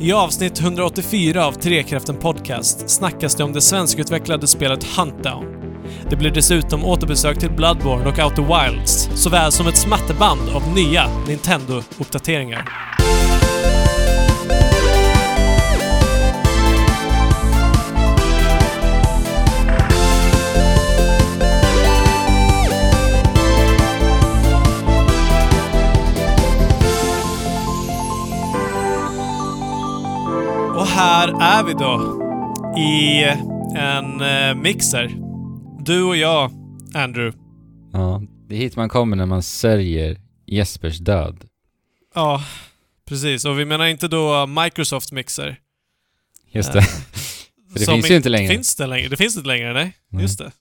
I avsnitt 184 av Trekraften Podcast snackas det om det svenskutvecklade spelet Huntdown. Det blir dessutom återbesök till Bloodborne och Outer Wilds, såväl som ett smatterband av nya Nintendo-uppdateringar. Här är vi då. I en eh, mixer. Du och jag, Andrew. Ja, det är hit man kommer när man sörjer Jespers död. Ja, precis. Och vi menar inte då Microsoft Mixer. Just Eh, det. För det som finns ju inte längre. Finns det längre? Det finns inte längre, nej. Nej. Just det.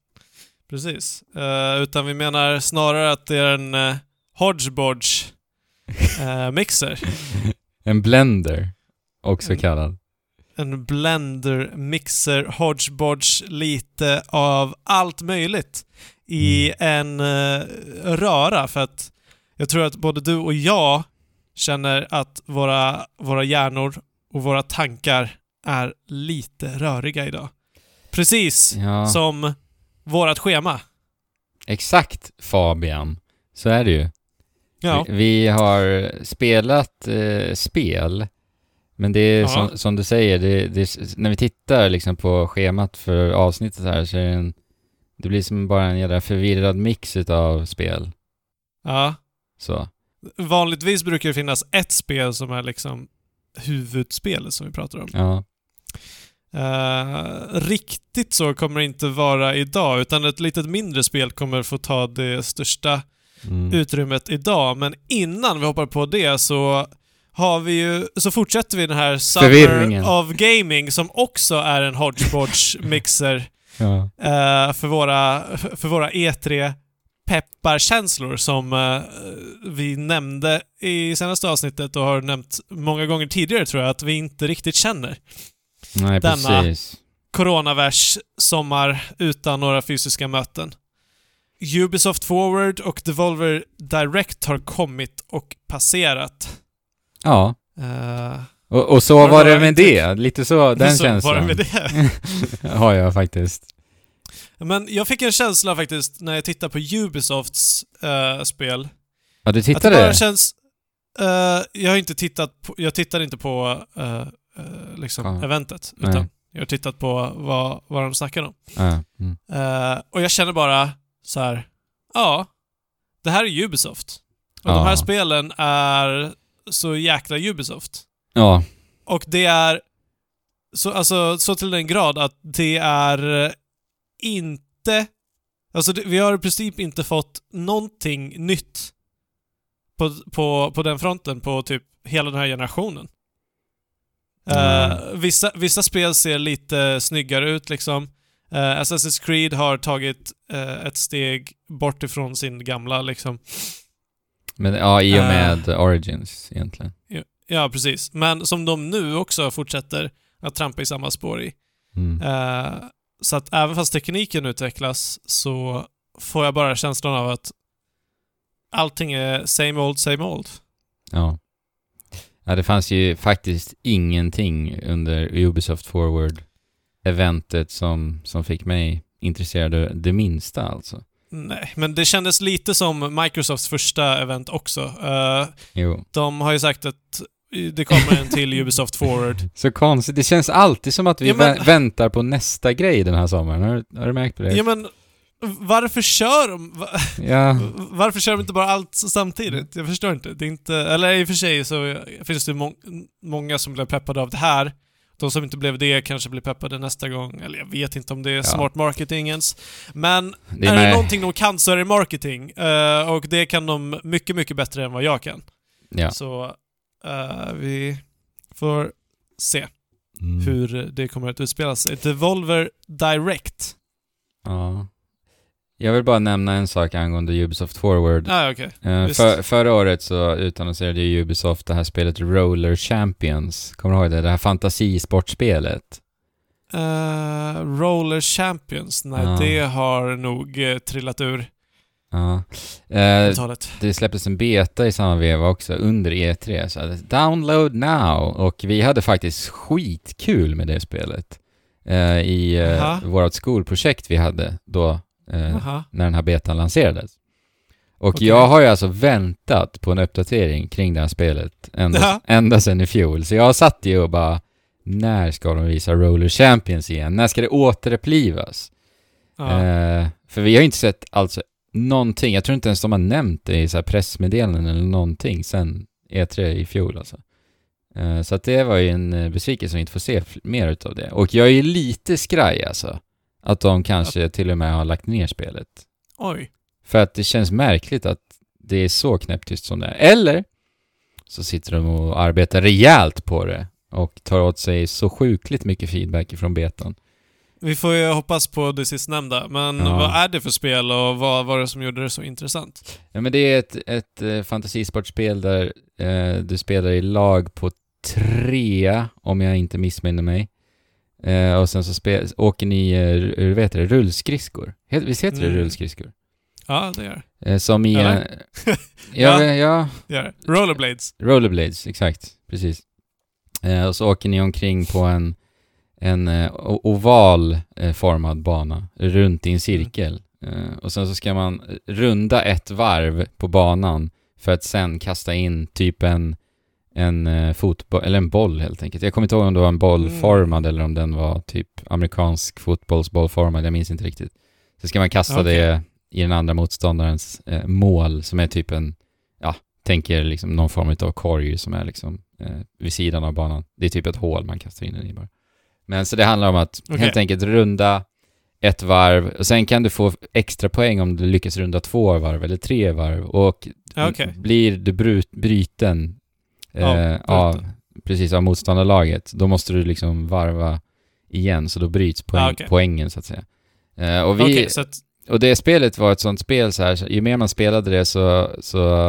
Precis. Eh, utan vi menar snarare att det är en uh, Hodgebodge eh, mixer. En blender, också En- kallad. En blender, mixer, hodgebodge, lite av allt möjligt i en eh, röra. För att jag tror att både du och jag känner att våra, våra hjärnor och våra tankar är lite röriga idag. Precis Ja, som vårat schema. exakt Fabian. Så är det ju. Ja. Vi, vi har spelat eh, spel, men det är som, som du säger, det, det, är- när vi tittar liksom på schemat för avsnittet här så är det en, det blir som bara en jävla förvirrad mix av spel. ja. Så. Vanligtvis brukar det finnas ett spel som är liksom huvudspelet som vi pratar om. Ja. Eh, riktigt så kommer det inte vara idag, utan ett litet mindre spel kommer få ta det största Mm. utrymmet idag. Men innan vi hoppar på det så har vi ju, så fortsätter vi den här Summer of Gaming som också är en hodgepodge-mixer ja. eh, för, våra, för våra E3 pepparkänslor som eh, vi nämnde i senaste avsnittet och har nämnt många gånger tidigare tror jag att vi inte riktigt känner. Nej, Denna- precis. Coronavärs sommar utan några fysiska möten. Ubisoft Forward och Devolver Direct har kommit och passerat. Ja. Eh, Och, och så du var det med intryck? det. Lite så, den så känslan. Var det med det? har jag faktiskt. Men jag fick en känsla faktiskt när jag tittade på Ubisofts eh, spel. Ja, du Att det tittade? bara känns... eh, jag har inte tittat på... Jag tittar inte på liksom Ja. eventet. Nej. Utan jag har tittat på vad, vad de snackar om. Ja. Mm. Och jag känner bara så här. Ja, det här är Ubisoft. Och Ja. de här spelen är så jäkla Ubisoft. ja. Och det är så, alltså, så till den grad att det är eh, inte... Alltså det, vi har i princip inte fått någonting nytt på, på, på den fronten på typ hela den här generationen. Eh, Mm. vissa, vissa spel ser lite snyggare ut liksom. Uh, Assassin's Creed har tagit eh, ett steg bort ifrån sin gamla liksom. Men ja, i och Eh. med Origins egentligen. Ja, precis. Men som de nu också fortsätter att trampa i samma spår i. Mm. Eh, så att även fast tekniken utvecklas så får jag bara känslan av att allting är same old, same old. Ja. Ja, det fanns ju faktiskt ingenting under Ubisoft Forward-eventet som, som fick mig intresserad det minsta alltså. Nej, men det kändes lite som Microsofts första event också. Eh, Jo. de har ju sagt att det kommer en till Ubisoft Forward. Så konstigt. Det känns alltid som att vi Ja, men- vä- väntar på nästa grej den här sommaren. Har, du- har du märkt det? Ja men, varför kör de? Ja. Varför kör de inte bara allt samtidigt? Jag förstår inte. Det är inte... Eller i och för sig så finns det må många som blev peppade av det här. De som inte blev det kanske blir peppade nästa gång. Eller jag vet inte om det är Ja. smart marketing ens. Men Det är, är det med, någonting de kan så är det marketing. Eh, och det kan de mycket, mycket bättre än vad jag kan. ja. Så eh, vi får se Mm. hur det kommer att utspela sig. Devolver Direct. Ja. Jag vill bara nämna en sak angående Ubisoft Forward. Ah, okej. Eh, för, förra året så utannonserade ju Ubisoft det här spelet Roller Champions. Kommer du ihåg det? Det här fantasisportspelet. Eh, Roller Champions, nej Ja. det har nog eh, trillat ur. Ja. Det släpptes en beta i samma veva också under E3, så download now! Och vi hade faktiskt skitkul med det spelet. I Jaha. vårt skolprojekt vi hade då, eh, när den här betan lanserades. Och Okej. jag har ju alltså väntat på en uppdatering kring det här spelet ända, Ja. ända sedan i fjol. Så jag satt ju och bara, när ska de visa Roller Champions igen? När ska det återupplivas? Eh, för vi har ju inte sett alltså någonting, jag tror inte ens de har nämnt det i så pressmeddelanden eller någonting sen E3 i fjol alltså. Eh, så att det var ju en eh, besvikelse att inte få se mer utav det. Och jag är ju lite skraj alltså, att de kanske till och med har lagt ner spelet. Oj. För att det känns märkligt att det är så knäpptyst som det är. Eller så sitter de och arbetar rejält på det och tar åt sig så sjukligt mycket feedback från betan. Vi får ju hoppas på det sistnämnda, men Ja. vad är det för spel och vad var det som gjorde det så intressant? Ja men det är ett, ett eh, fantasisportspel där eh, du spelar i lag på tre, om jag inte missminner mig. Eh, och sen så spe, åker ni, eh, hur vet det, rullskridskor. Visst heter det Mm. rullskridskor? Ja, det gör Eh, som i... Eller? Eh, ja, Ja. ja. det. Gör det. Rollerblades. rollerblades, exakt. Precis. Eh, och så åker ni omkring på en, en eh, oval eh, formad bana, runt i en cirkel. Eh, och sen så ska man runda ett varv på banan för att sen kasta in typ en, en eh, fotboll, eller en boll helt enkelt. Jag kommer inte ihåg om det var en bollformad eller om den var typ amerikansk fotbollsbollformad, jag minns inte riktigt. Så ska man kasta Okej. det i den andra motståndarens eh, mål som är typ en, ja, tänker liksom någon form av korg som är liksom eh, vid sidan av banan. Det är typ ett hål man kastar in den i bara. Men så det handlar om att Okej. helt enkelt runda ett varv och sen kan du få extra poäng om du lyckas runda två varv eller tre varv och okej. blir du brut, bryten Ja, eh, av, precis, av motståndarlaget, då måste du liksom varva igen så då bryts poäng, Ah, okej. poängen så att säga. Eh, och vi, så att... och det spelet var ett sånt spel så här, så ju mer man spelade det så, så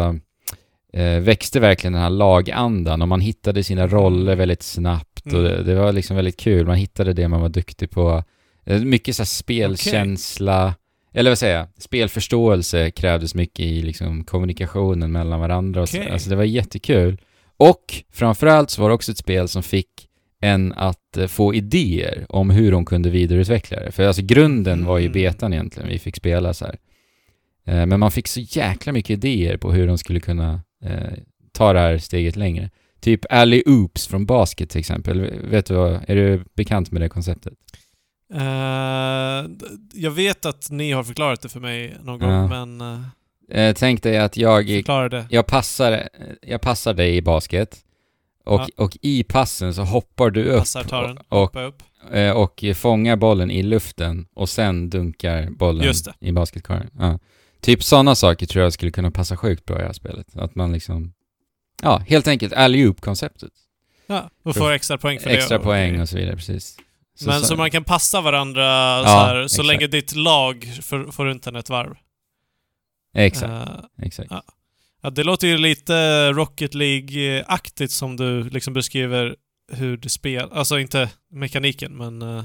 eh, växte verkligen den här lagandan och man hittade sina roller väldigt snabbt och Mm. det, det var liksom väldigt kul. Man hittade det man var duktig på. Mycket så här spelkänsla, eller vad säger jag, spelförståelse krävdes mycket i liksom kommunikationen mellan varandra och så. Alltså det var jättekul. Och framförallt så var det också ett spel som fick en att eh, få idéer om hur de kunde vidareutveckla det. För alltså grunden var ju Mm. betan egentligen, vi fick spela så här. Eh, Men man fick så jäkla mycket idéer på hur de skulle kunna eh, ta det här steget längre. Typ alley oops från basket till exempel. Vet du vad, är du bekant med det konceptet? d- jag vet att ni har förklarat det för mig någon gång, Ja. men uh, Eh, tänk dig att jag, jag, passar, jag passar dig i basket och, Ja. och i passen så hoppar du upp Passar, tar den, och, upp. eh, och fångar bollen i luften och sen dunkar bollen i basketkorgen. Ja. Typ sådana saker tror jag skulle kunna passa sjukt bra i det här spelet. Att man liksom, ja, helt enkelt alley-oop-konceptet. Ja, och får extra poäng för Extra det. poäng och så vidare, precis. Men så, man kan passa varandra så, Ja, här, så exakt. länge ditt lag får, får runt den ett varv. Exakt, Eh, exakt. ja. ja, det låter ju lite Rocket League-aktigt som du liksom beskriver hur det spelar. Alltså inte mekaniken, men eh,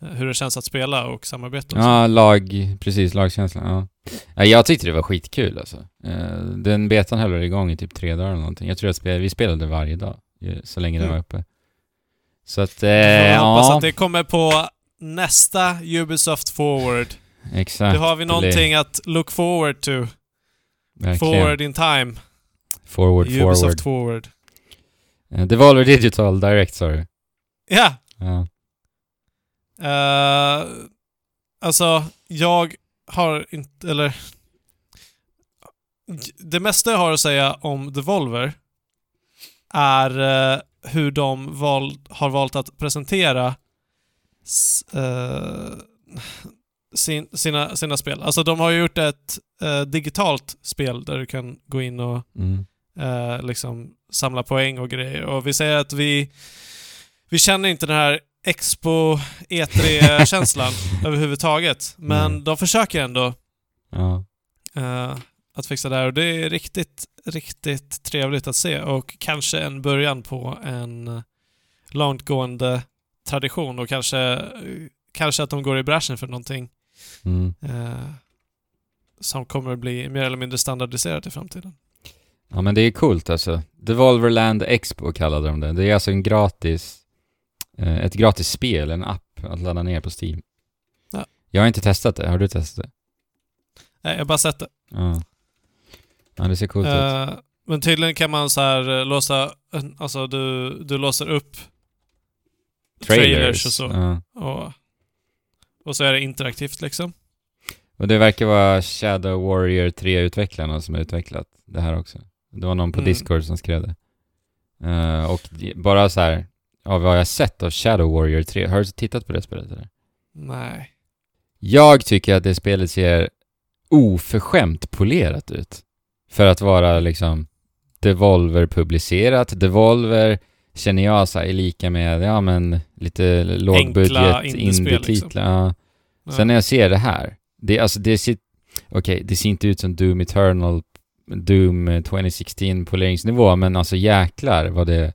hur det känns att spela och samarbeta. och. Ja, lag, precis, lagkänslan, ja. ja. Jag tyckte det var skitkul alltså. Eh, Den betan höll igång i typ tre dagar eller någonting. Jag tror att vi spelade varje dag, så länge den Mm. var uppe. Så att, Jag eh, hoppas ja, att det kommer på nästa Ubisoft Forward. Exakt. Då har vi det någonting att look forward to. verkligen. Forward in time. Forward, Ubisoft forward. forward. Eh, Devolver Digital Direct, sa du? Ja! Ja. Uh, alltså, jag har inte, eller... Det mesta jag har att säga om Devolver är eh, hur de val, har valt att presentera s, eh, sin, sina, sina spel. Alltså de har ju gjort ett eh, digitalt spel där du kan gå in och Mm. eh, liksom samla poäng och grejer. Och vi säger att vi, vi känner inte den här Expo E3-känslan överhuvudtaget. Men Mm. de försöker ändå Ja. eh, att fixa det här och det är riktigt, riktigt trevligt att se och kanske en början på en långtgående tradition och kanske, kanske att de går i bräschen för någonting Mm. eh, som kommer att bli mer eller mindre standardiserat i framtiden. Ja men det är coolt alltså. Devolverland Expo kallade de det. Det är alltså en gratis, eh, ett gratis spel, en app att ladda ner på Steam. Ja. Jag har inte testat det, har du testat det? Nej, jag har bara sett det. Ja. Ja, det ser coolt ut. Eh, men tydligen kan man så här eh, låsa, alltså du, du låser upp trailers och så. Ja. Och, och så är det interaktivt liksom. Och det verkar vara Shadow Warrior 3-utvecklarna som har utvecklat det här också. Det var någon på Mm. Discord som skrev det. Eh, och bara så här, av vad jag sett av Shadow Warrior 3, har du tittat på det spelet eller? Nej. Jag tycker att det spelet ser oförskämt polerat ut. För att vara liksom Devolver-publicerat. Devolver känner jag så här, är lika med, ja men lite lågbudget indie-titlar. liksom. Ja. Sen när jag ser det här, det, alltså det ser, okej, det ser inte ut som Doom Eternal, Doom eh, 2016 poleringsnivå, men alltså jäklar vad det,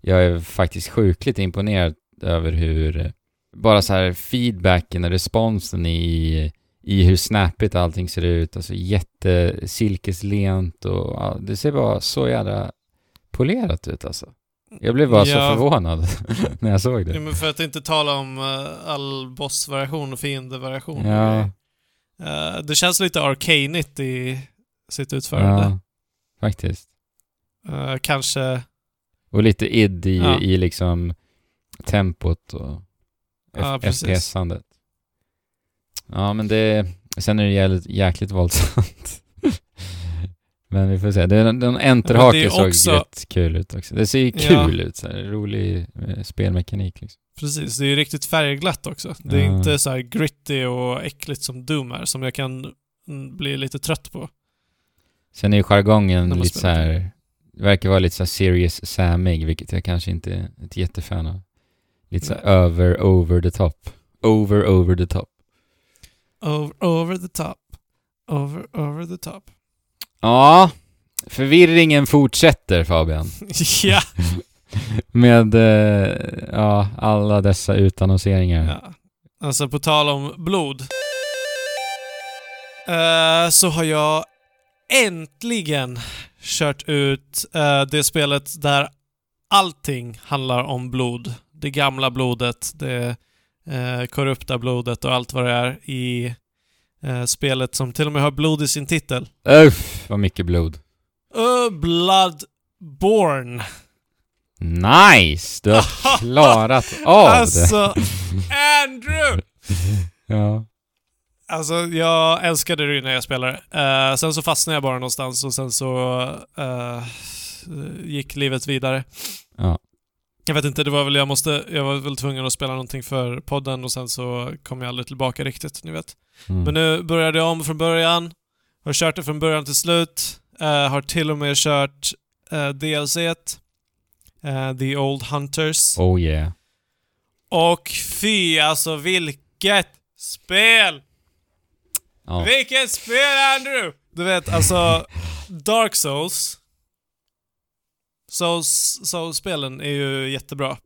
jag är faktiskt sjukligt imponerad över hur, bara så här feedbacken och responsen i, i hur snappigt allting ser ut, alltså jättesilkeslent och ja, det ser bara så jävla polerat ut alltså. Jag blev bara så Ja. förvånad när jag såg Ja, det. men för att inte tala om uh, all bossvariation och fiendevariation. Ja. Eh, det känns lite arcanigt i sitt utförande. Ja, faktiskt. Eh, kanske... Och lite id i, Ja. i liksom tempot och Ja. FPS-andet. Ja, men det... Sen är det jävligt, jäkligt våldsamt. men vi får se. Det, den Ja, enterhake är såg också- rätt kul ut också. Det ser ju Ja. kul ut, så här, rolig eh, spelmekanik liksom. Precis, det är ju riktigt färgglatt också. Det är Ja. inte så här gritty och äckligt som Doom är, som jag kan mm, bli lite trött på. Sen är ju jargongen lite så här... Verkar vara lite så här serious samig, vilket jag kanske inte är ett jättefan av. Lite så här över, over the top. Over, over the top. Over, over the top. Over, over the top. Ja, förvirringen fortsätter Fabian. ja! Med eh, ja, alla dessa utannonseringar. ja! Alltså på tal om blod. Eh, så har jag äntligen kört ut eh, det spelet där allting handlar om blod. Det gamla blodet, det eh, korrupta blodet och allt vad det är i eh, spelet som till och med har blod i sin titel. Uff, vad mycket blod. Uh, Bloodborne. Nice! Du har klarat av alltså, Andrew! det. Ja. Alltså, jag älskade det när jag spelade. Eh, sen så fastnade jag bara någonstans och sen så eh, gick livet vidare. Ja. Jag vet inte, det var väl jag måste... Jag var väl tvungen att spela någonting för podden och sen så kom jag aldrig tillbaka riktigt, ni vet. Mm. Men nu började jag om från början. Har kört det från början till slut. Eh, har till och med kört uh, DLC uh, The Old Hunters. Oh yeah. Och fy alltså vilket spel! Ja. Vilket spel Andrew! Du vet alltså, Dark Souls. Souls, Souls-spelen är ju jättebra.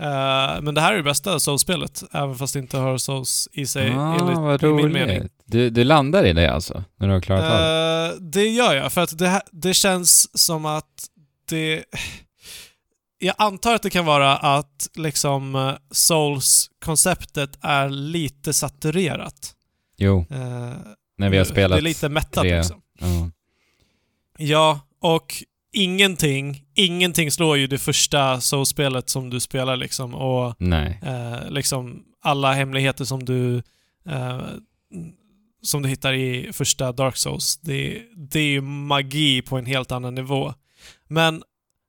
Eh, men det här är det bästa Souls-spelet, även fast det inte har Souls i sig, ah, enligt, vad i min mening. roligt. Du, du landar i det alltså? När du har klarat av det? Eh, det gör jag, för att det, det känns som att det... Jag antar att det kan vara att liksom Souls-konceptet är lite saturerat. Jo, Eh, när vi har spelat. Det är lite mättat tre. liksom. Ja. Ja, och ingenting, ingenting slår ju det första Souls-spelet som du spelar liksom och eh, liksom alla hemligheter som du eh, som du hittar i första Dark Souls. Det, det är ju magi på en helt annan nivå. Men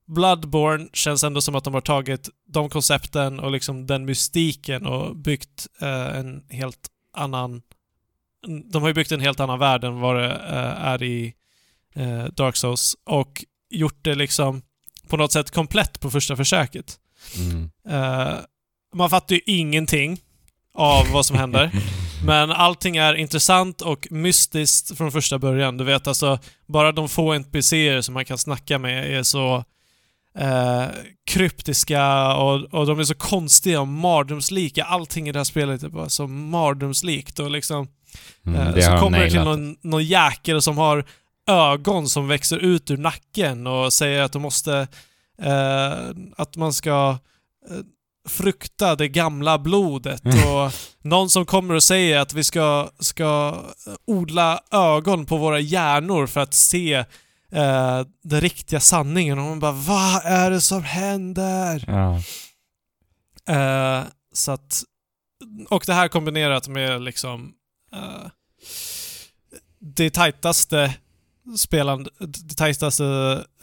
Bloodborne känns ändå som att de har tagit de koncepten och liksom den mystiken och byggt eh, en helt annan... De har ju byggt en helt annan värld än vad det eh, är i eh, Dark Souls och gjort det liksom på något sätt komplett på första försöket. Mm. Eh, man fattar ju ingenting av vad som händer. Men allting är intressant och mystiskt från första början. Du vet alltså, bara de få NPCer som man kan snacka med är så eh, kryptiska och, och de är så konstiga och mardrömslika. Allting i det här spelet är bara så mardrömslikt och liksom... Mm, eh, det så kommer det till någon, någon jäkel som har ögon som växer ut ur nacken och säger att de måste... Eh, att man ska eh, frukta det gamla blodet och någon som kommer och säger att vi ska, ska odla ögon på våra hjärnor för att se eh, den riktiga sanningen och man bara Vad är det som händer? Ja. Eh, så att... Och det här kombinerat med liksom... Eh, det tajtaste spelande, det tajtaste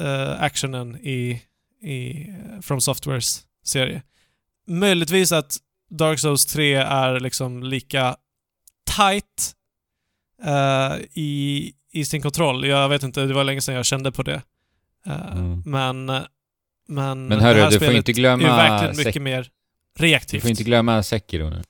eh, actionen i, i From Softwares serie. Möjligtvis att Dark Souls 3 är liksom lika tight eh, i, i sin kontroll. Jag vet inte, det var länge sedan jag kände på det. Eh, Mm. Men, men, Men hörru, det här du får spelet inte glömma är verkligen mycket mer Du reaktivt. får inte glömma Sekiro nu.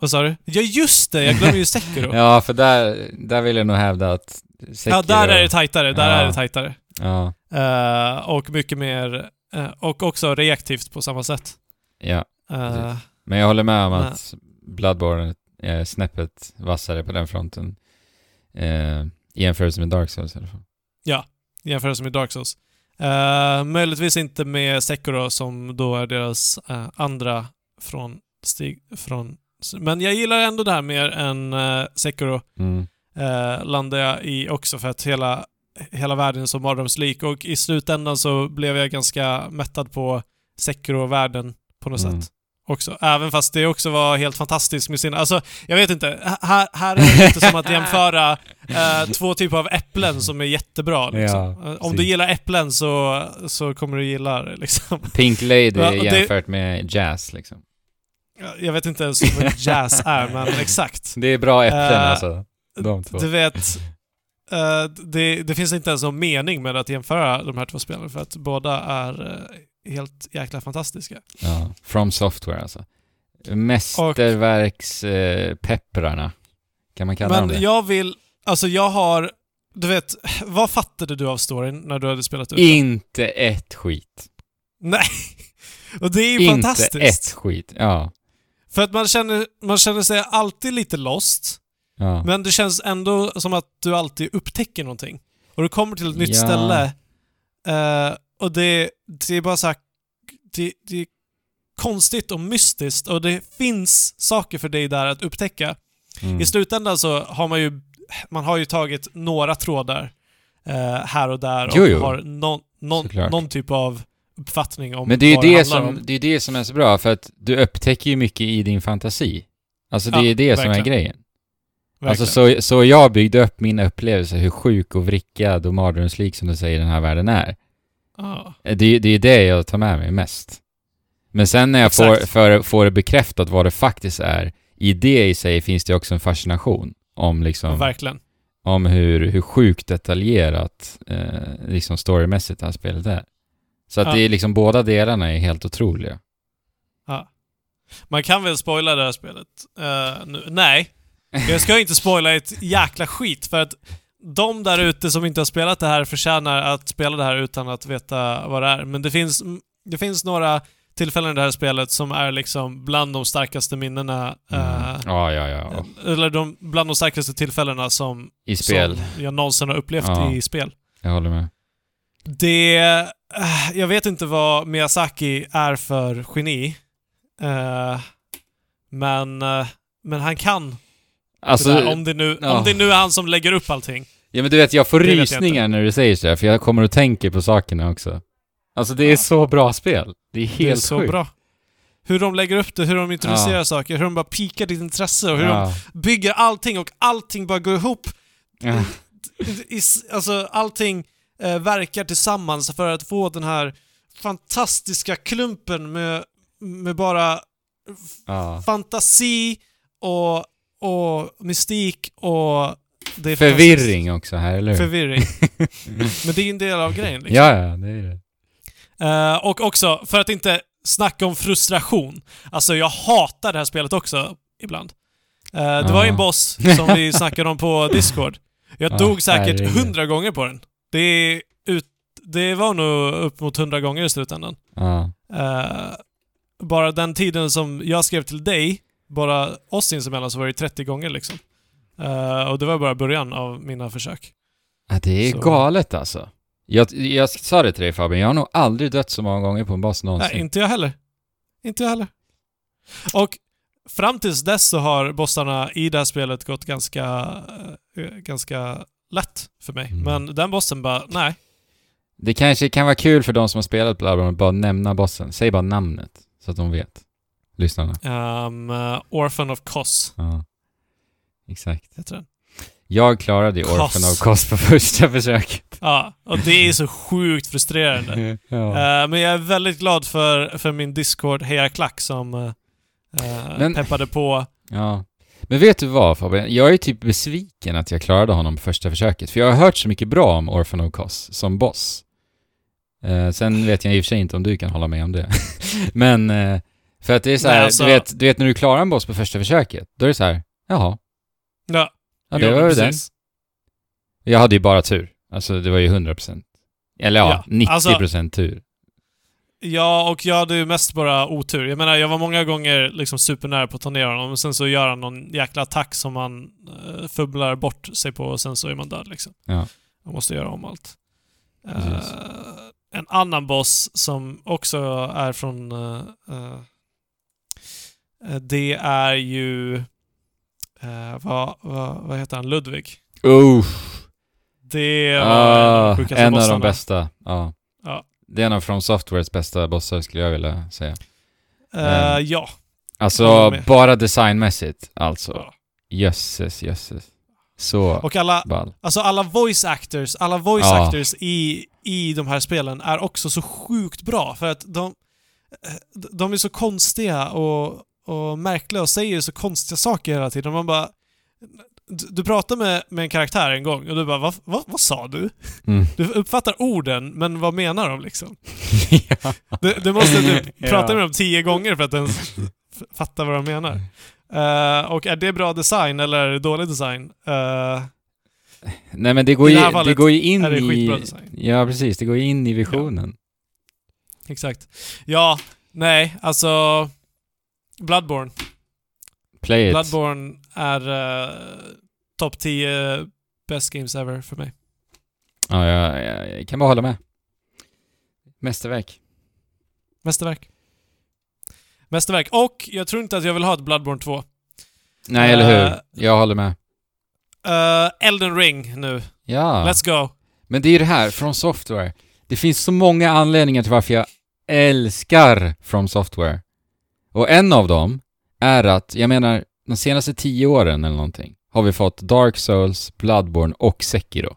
Vad sa du? Ja just det, jag glömmer ju Sekiro. Ja, för där, där vill jag nog hävda att Sekiro... Ja, där är det tajtare. Där Ja. är det tajtare. Ja, Eh, och mycket mer... eh, och också reaktivt på samma sätt. ja. Precis. Men jag håller med om att Bloodborne är snäppet vassare på den fronten. Eh, I jämförelse med Dark Souls i alla fall. I jämförelse med Dark Souls. Uh, möjligtvis inte med Sekiro som då är deras eh, andra från Stig... Från, men jag gillar ändå det här mer än uh, Sekiro. Mm. Eh, landade jag i också för att hela, hela världen är så mardrömslik och i slutändan så blev jag ganska mättad på Sekiro-världen på något Mm. sätt. Också. Även fast det också var helt fantastiskt med sina... Alltså, jag vet inte. H- Här, här är det lite som att jämföra eh, två typer av äpplen som är jättebra. Liksom. Ja, Eh, Om du gillar äpplen så, så kommer du gilla det liksom. Pink Lady Ja, det- jämfört med Jazz liksom. Jag vet inte ens vad jazz är, men exakt. Det är bra äpplen Eh, alltså. De två. Du vet, eh, det, det finns inte ens någon mening med att jämföra de här två spelen för att båda är eh, helt jäkla fantastiska. Ja, From Software alltså. Mästerverkspepprarna. pepprarna kan man kalla dem Men det? jag vill, alltså jag har, du vet, vad fattade du av storyn när du hade spelat ut den? Inte ett skit. Nej! Och det är ju Inte fantastiskt. ett skit. Ja. För att man känner, man känner sig alltid lite lost, ja. men det känns ändå som att du alltid upptäcker någonting. Och du kommer till ett nytt Ja. ställe eh, och det, det är bara så här, det, det är konstigt och mystiskt och det finns saker för dig där att upptäcka. Mm. I slutändan så har man ju, man har ju tagit några trådar eh, här och där och Jo, jo. har någon, någon, någon typ av uppfattning om Men det är ju det, handlar som, om. det är det som är så bra, för att du upptäcker ju mycket i din fantasi. Alltså det Ja, är det som är verkligen. grejen. Alltså så, så jag byggde upp min upplevelse, hur sjuk och vrickad och mardrömslik som du säger den här världen är. Ja. Eh, Det, det är det jag tar med mig mest. Men sen när jag får, för, får det bekräftat vad det faktiskt är, i det i sig finns det också en fascination om liksom, Verkligen. om hur, hur sjukt detaljerat eh, liksom storymässigt det här spelet är. Så att Ja. det är liksom båda delarna är helt otroliga. Ja. Man kan väl spoila det här spelet? Eh, nu, nej. Jag ska inte spoila ett jäkla skit för att de där ute som inte har spelat det här förtjänar att spela det här utan att veta vad det är. Men det finns, det finns några tillfällen i det här spelet som är liksom bland de starkaste minnena. Mm. Ja, ja, ja. Eller de, bland de starkaste tillfällena som, I spel. som jag någonsin har upplevt Ja. i spel. Jag håller med. Det... eh, Jag vet inte vad Miyazaki är för geni. Eh, men, men han kan Alltså, där, om, det nu, ja. om det nu är han som lägger upp allting. ja men du vet, jag får Det vet jag rysningar när du säger så här, för jag kommer och tänker på sakerna också. Alltså det är Ja. så bra spel. Det är helt det är så sjukt. bra. Hur de lägger upp det, hur de introducerar Ja. saker, hur de bara pikar ditt intresse och hur de bygger allting och allting bara går ihop. I, alltså allting eh, verkar tillsammans för att få den här fantastiska klumpen med, med bara Ja. fantasi och, och mystik och... Förvirring också här, eller hur? Förvirring. Men det är ju en del av grejen liksom. Ja, ja, det är det. Eh, och också, för att inte snacka om frustration. Alltså jag hatar det här spelet också, ibland. Eh, det var ju en boss som vi snackade om på Discord. Jag Ja, dog säkert hundra gånger på den. Det är ut, det var nog upp mot 100 gånger i slutändan. Ja. Eh, bara den tiden som jag skrev till dig, bara oss sinsemellan, så var det 30 gånger liksom. Eh, och det var bara början av mina försök. Ja, det är Så- galet alltså. Jag, jag sa det till dig Fabian, jag har nog aldrig dött så många gånger på en boss någonsin. Nej, inte jag heller. Inte jag heller. Och fram tills dess så har bossarna i det här spelet gått ganska, eh, ganska lätt för mig. Mm. Men den bossen bara, nej. Det kanske kan vara kul för de som har spelat Bloodborne att bara nämna bossen. Säg bara namnet, så att de vet. Lyssnarna. Um, uh, Orphan of Kos Ja. Exakt. heter den. Jag klarade ju. Orphan of Kos på första försöket. Ja, och det är så sjukt frustrerande. ja. Eh, men jag är väldigt glad för, för min Discord Heja Klack som eh, Men- peppade på. ja. Men vet du vad Fabian? Jag är typ besviken att jag klarade honom på första försöket. För jag har hört så mycket bra om Orphan of Kos som boss. Eh, sen vet jag i och för sig inte om du kan hålla med om det. Men, eh, för att det är så här, alltså- du, vet, du vet när du klarar en boss på första försöket, då är det så här, jaha, Ja, ja det jo, var ju den. Jag hade ju bara tur. Alltså det var ju 100%. Eller ja, Ja, 90% alltså- tur. Ja, och jag hade ju mest bara otur. Jag menar, jag var många gånger liksom supernära på att ta ner honom, och sen så gör han någon jäkla attack som man uh, fubblar bort sig på och sen så är man död liksom. Ja. Man måste göra om allt. Eh, Precis. en annan boss som också är från... eh, eh, eh, det är ju... eh, vad, vad, vad heter han? Ludvig. Uff. Det var Ah, sjukaste en av de bossarna. bästa. Ja. Ja. Det är en av From Softwares bästa bossar skulle jag vilja säga. Eh, Mm. ja. Alltså, bara designmässigt. Alltså. Ja. Jösses, jösses. Så Och alla, ball. alltså alla voice actors, alla voice Ja. actors i, i de här spelen är också så sjukt bra för att de, eh, de är så konstiga och, och märkliga och säger så konstiga saker hela tiden. Man bara... Du, du pratar med, med en karaktär en gång och du bara vad, vad, vad sa du? Mm. Du uppfattar orden, men vad menar de liksom? ja. Du, du måste typ Ja. prata med dem tio gånger för att ens fatta vad de menar. Eh, och är det bra design eller är det dålig design? Eh, Nej men det går I ju, det det går ju in i... design. Ja precis, det går ju in i visionen. Exakt. Ja, nej, alltså... Bloodborne. Play it. Bloodborne är uh, topp 10 best games ever för mig. Ja, jag, jag, jag kan bara hålla med. Mästerverk. Mästerverk. Mästerverk. Och jag tror inte att jag vill ha ett Bloodborne 2. Nej, eller Eh, hur? Jag håller med. Uh, Elden ring nu. Ja. Let's go. Men det är ju det här, From Software. Det finns så många anledningar till varför jag älskar From Software. Och en av dem är att, jag menar, de senaste tio åren eller någonting har vi fått Dark Souls, Bloodborne och Sekiro.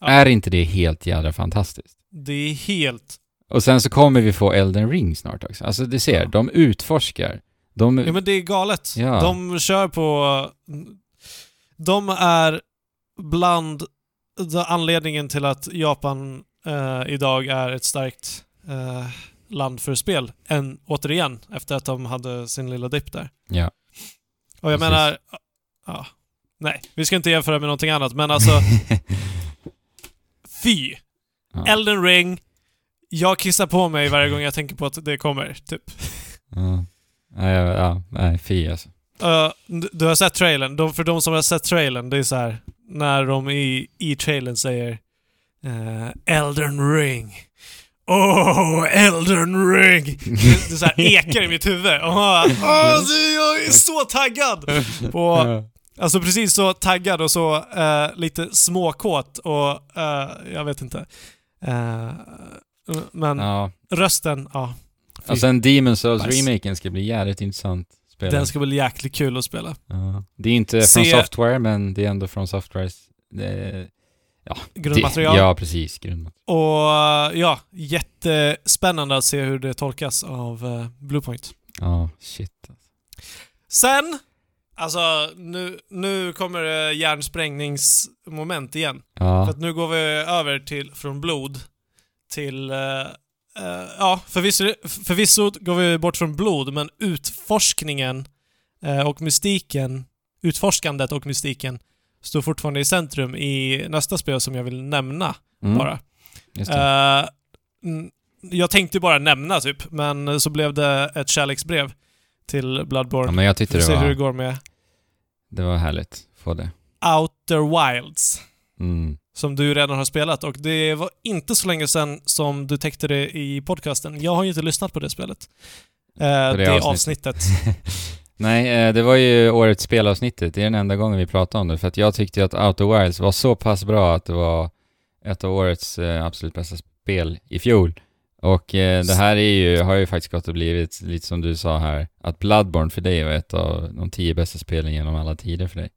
Ja. Är inte det helt jävla fantastiskt? Det är helt... Och sen så kommer vi få Elden Ring snart också. Alltså du ser, Ja. de utforskar. De... Ja men det är galet. Ja. De kör på... De är bland anledningen till att Japan eh, idag är ett starkt eh, land för spel. Än, återigen, efter att de hade sin lilla dipp där. Ja. Och jag Precis. menar... Ja, nej, vi ska inte jämföra med någonting annat, men alltså fy! Ja. Elden ring, jag kissar på mig varje gång jag tänker på att det kommer, typ. ja. Ja, ja, ja, nej, fy alltså. Uh, du- du har sett trailern. De, för de som har sett trailern, det är så här när de i, i trailern säger uh, Elden ring. Oh, Elden ring! Det, det så här ekar i mitt huvud. Och bara, Åh, du, jag är så taggad! På, alltså precis så taggad och så eh, lite småkåt och eh, jag vet inte. Eh, men ja. rösten, ja. Fy. Och sen Demon Souls Nice. remaken ska bli jävligt intressant. Spela. Den ska bli jäkligt kul att spela. Ja. Det är inte Se- från Software, men det är ändå från Softwares... Det, Grundmaterial. Det, ja, precis. Grundmaterial. Och eh, ja, jättespännande att se hur det tolkas av uh, Bluepoint. Ja, shit. Sen, alltså nu, nu kommer det hjärnsprängningsmoment igen. För Ja, att nu går vi över till, från blod till, eh, eh, ja förvisso, förvisso går vi bort från blod, men utforskningen eh, och mystiken, utforskandet och mystiken står fortfarande i centrum i nästa spel som jag vill nämna mm. bara. Mm, jag tänkte bara nämna typ, men så blev det ett kärleksbrev till ja, Bloodborne. men jag tyckte det se hur det var, går med det var härligt få det. Outer Wilds. Mm. Som du redan har spelat och det var inte så länge sedan som du täckte det i podcasten. Jag har ju inte lyssnat på det spelet. Eh, det det, avsnittet. avsnittet. Nej, eh, det var ju årets spelavsnittet. Det är den enda gången vi pratar om det. För att jag tyckte att Outer Wilds var så pass bra att det var ett av årets eh, absolut bästa spel i fjol. Och eh, det här är ju, har ju faktiskt gått och blivit, lite som du sa här, att Bloodborne för dig var ett av de tio bästa spelen genom alla tider för dig.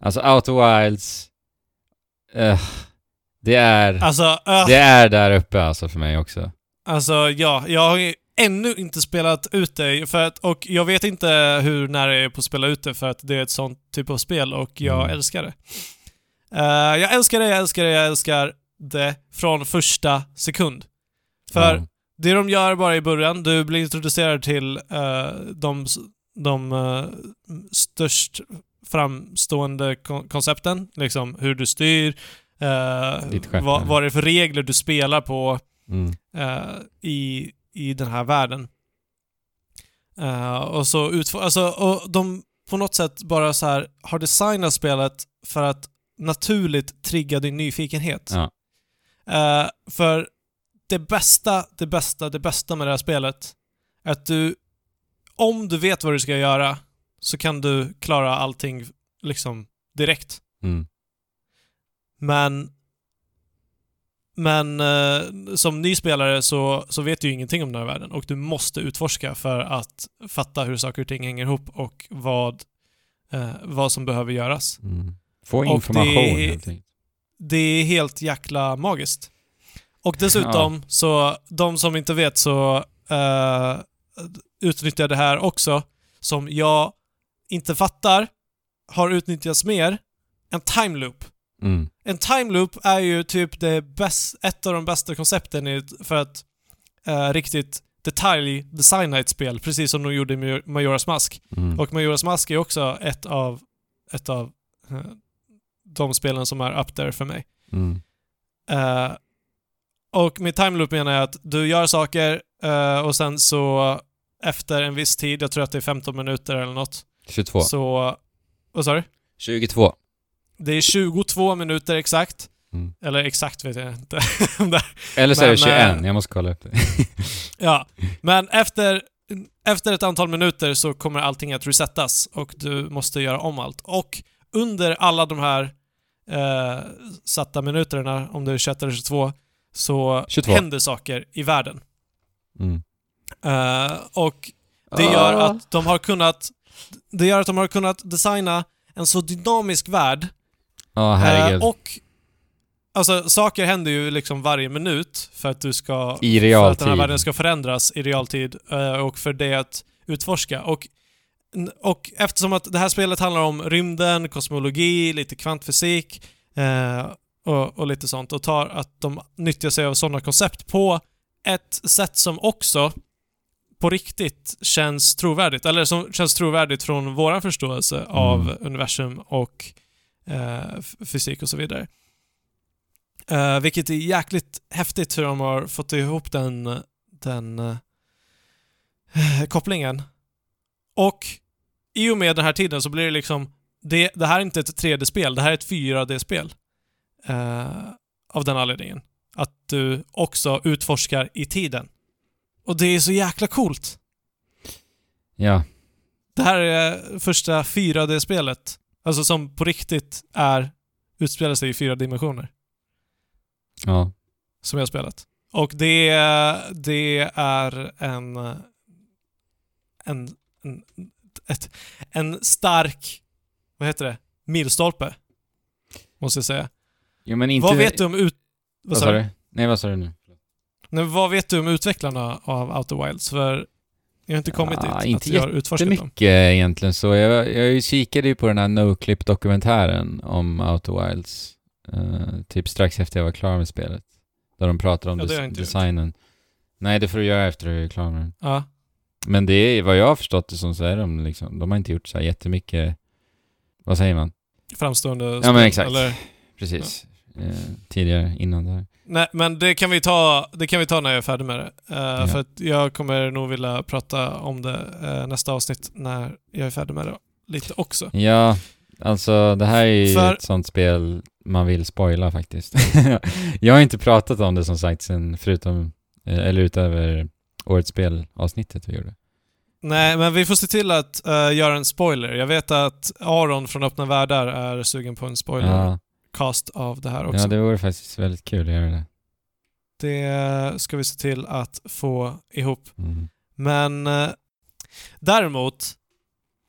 Alltså Outer Wilds, eh, det är, Alltså, uh, det är där uppe alltså för mig också. alltså ja, jag har ju ännu inte spelat ut det för att, och jag vet inte hur nära jag är på att spela ut det för att det är ett sånt typ av spel och jag Mm. älskar det. Eh, jag älskar det, jag älskar det, jag älskar det från första sekund. För Ja. det de gör bara i början, du blir introducerad till eh, de, de eh, störst framstående kon- koncepten. Liksom hur du styr, uh, vad, vad det är för regler du spelar på Mm. i, i den här världen. Eh, och så utfor- alltså, och de på något sätt bara så här har designat spelet för att naturligt trigga din nyfikenhet. Ja. Eh, för det bästa, det bästa, det bästa med det här spelet är att du, om du vet vad du ska göra, så kan du klara allting liksom direkt. Mm. Men men eh, som ny spelare så, så vet du ju ingenting om den här världen och du måste utforska för att fatta hur saker och ting hänger ihop och vad, eh, vad som behöver göras. Mm. Få information det- helt enkelt. Det är helt jäkla magiskt. Och dessutom, så de som inte vet så eh, utnyttjar jag det här också, som jag inte fattar har utnyttjats mer, en time loop. Mm. En time loop är ju typ det bäst, ett av de bästa koncepten för att eh, riktigt detaljdesigna ett spel, precis som de gjorde i Major- Majoras Mask. Mm. Och Majoras Mask är också ett av, ett av eh, de spelen som är up there för mig. Mm. Eh, och med time loop menar jag att du gör saker eh, och sen så efter en viss tid, jag tror att det är 15 minuter eller något, 22. så... Vad sa du? 22. Det är 22 minuter exakt. Mm. Eller exakt vet jag inte. Eller så är det Men, 21, eh, jag måste kolla upp det. ja, men efter, efter ett antal minuter så kommer allting att resettas och du måste göra om allt. Och under alla de här eh, satta minuterna, om det är 21 eller 22, så 22. händer saker i världen. Mm. Eh, och det gör Ah. att de har kunnat det gör att de har kunnat designa en så dynamisk värld. Ja, Eh, herregud. och Alltså saker händer ju liksom varje minut för att du ska... I För att den här realtid. världen ska förändras i realtid eh, och för det att utforska. Och, och eftersom att det här spelet handlar om rymden, kosmologi, lite kvantfysik eh, och, och lite sånt och tar att de nyttjar sig av sådana koncept på ett sätt som också på riktigt känns trovärdigt. Eller som känns trovärdigt från vår förståelse av Mm. universum och eh, fysik och så vidare. Eh, vilket är jäkligt häftigt hur de har fått ihop den, den eh, kopplingen. Och i och med den här tiden så blir det liksom, det, det här är inte ett 3D-spel, det här är ett 4D-spel. Eh, av den anledningen. Att du också utforskar i tiden. Och det är så jäkla coolt. Ja. Det här är första 4D-spelet. Alltså som på riktigt är, utspelar sig i fyra dimensioner. Ja. Som jag har spelat. Och det, det är en, en, en, ett, en stark, vad heter det, milstolpe. Måste jag säga. Jo men inte... Vad vet du om ut... Vad sa du? Nej, vad sa du nu? Nej, vad vet du om utvecklarna av Outer Wilds? För jag har inte kommit Ja, dit. inte att jag har Det utforskat är dem. mycket egentligen så. Jag, jag kikade ju på den här No-Clip-dokumentären om Outer Wilds. eh, typ strax efter jag var klar med spelet. Där de pratar om Ja, des- inte gjort. designen. Nej, det får du göra efter du är klar med den. Ja. Men det är, vad jag har förstått det som så är de liksom, de har inte gjort så här jättemycket, vad säger man? Framstående Ja men exakt, Eller, precis. Eh, tidigare, innan det här. Nej, men det kan vi ta, det kan vi ta när jag är färdig med det. Eh, Ja. För att jag kommer nog vilja prata om det eh, nästa avsnitt när jag är färdig med det lite också. Ja, alltså det här är ju För- ett sånt spel man vill spoila faktiskt. jag har inte pratat om det som sagt sen, förutom, eller utöver årets spel-avsnittet vi gjorde. Nej, men vi får se till att eh, göra en spoiler. Jag vet att Aron från Öppna Världar är sugen på en spoilercast Ja, av det här också. ja, det vore faktiskt väldigt kul att göra det. Det ska vi se till att få ihop. Mm. Men eh, däremot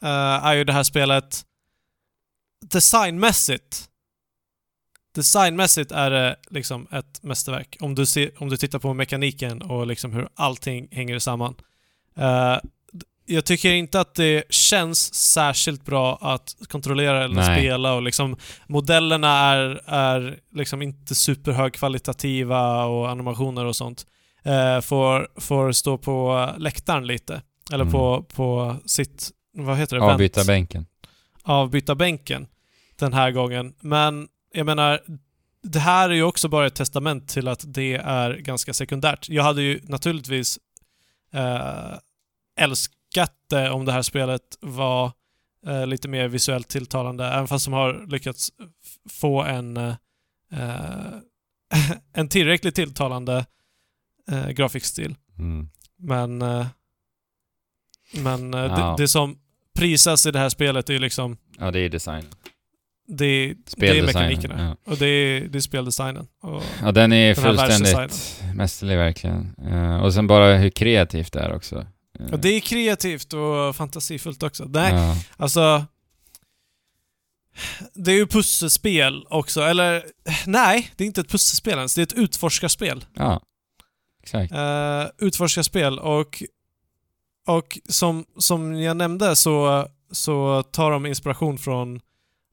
eh, är ju det här spelet designmässigt Designmässigt är det liksom ett mästerverk. Om du, ser, om du tittar på mekaniken och liksom hur allting hänger samman. Eh, jag tycker inte att det känns särskilt bra att kontrollera eller Nej. spela och liksom modellerna är, är liksom inte superhögkvalitativa och animationer och sånt eh, får, får stå på läktaren lite. Eller Mm. på, på sitt, vad heter det? Avbyta bänken. avbyta bänken den här gången. Men jag menar, det här är ju också bara ett testament till att det är ganska sekundärt. Jag hade ju naturligtvis eh, älskat det om det här spelet var eh, lite mer visuellt tilltalande, även fast de har lyckats få en, eh, en tillräckligt tilltalande eh, grafikstil. Mm. Men, eh, men eh, Ja. det, det som prisas i det här spelet är ju liksom Ja, det är design. det, det är mekanikerna. ja. Och det är, det är speldesignen. Ja, den är Den fullständigt mästerlig verkligen. Eh, och sen bara hur kreativt det är också. Och det är kreativt och fantasifullt också. Nej, Ja. alltså... Det är ju pusselspel också, eller nej, det är inte ett pusselspel ens. Det är ett utforskarspel. ja, exakt. Uh, utforskarspel och, och som, som jag nämnde så, så tar de inspiration från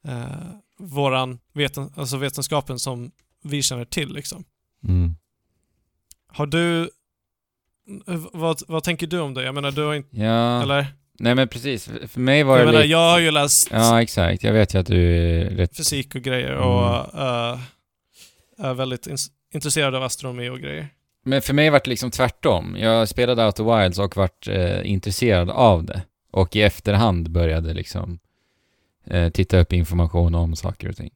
uh, våran veten, alltså vetenskapen som vi känner till liksom. Mm. Har du... Vad, vad tänker du om det? Jag menar, du har inte... Ja, Eller? nej men precis. För- mig var Jag det menar, lite... jag har ju läst Ja, exakt. Jag vet ju att du är rätt... fysik och grejer Mm. och eh, är väldigt ins- intresserad av astronomi och grejer. Men för mig var det liksom tvärtom. Jag spelade Outer Wilds och vart eh, intresserad av det. Och i efterhand började liksom eh, titta upp information om saker och ting.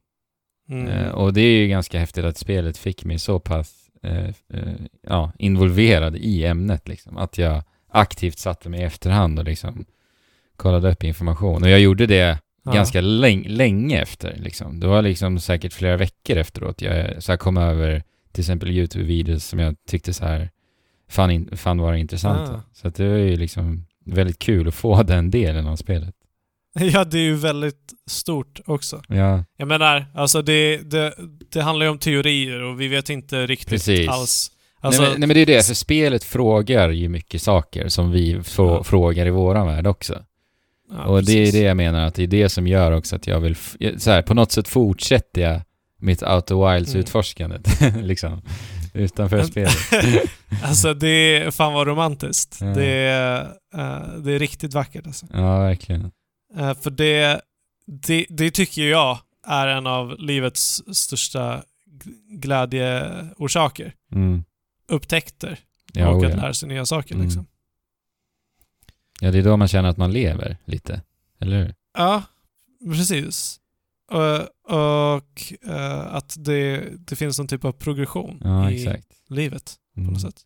Mm. Eh, och det är ju ganska häftigt att spelet fick mig så pass eh, eh, ja, involverad i ämnet liksom. Att jag aktivt satte mig i efterhand och liksom kollade upp information. Och jag gjorde det Ja. ganska läng- länge efter liksom. Det var liksom säkert flera veckor efteråt jag så här kom över till exempel YouTube-videos som jag tyckte så här fann, in, fann vara intressanta. Ah. Så det var ju liksom väldigt kul att få den delen av spelet. Ja, det är ju väldigt stort också. Ja, Jag menar, alltså det, det, det handlar ju om teorier och vi vet inte riktigt Precis. alls. Alltså, nej, men, nej men det är det, för spelet frågar ju mycket saker som vi Ja. frågar i våran värld också. ja, och det är precis. det jag menar, att det är det som gör också att jag vill, så här, på något sätt fortsätter jag mitt Outer Wilds Mm. utforskande, liksom, utanför spelet. alltså det är fan vad romantiskt. Ja. Det, är, eh, det är riktigt vackert alltså. Ja, verkligen. Eh, för det, det, det tycker jag är en av livets största glädjeorsaker. Mm. Upptäckter Ja, och oh, att ja. lära sig nya saker Mm. liksom. ja, det är då man känner att man lever lite, eller hur? Ja, precis. Och, och eh, att det, det finns någon typ av progression Ja, i exakt. livet på Mm. något sätt.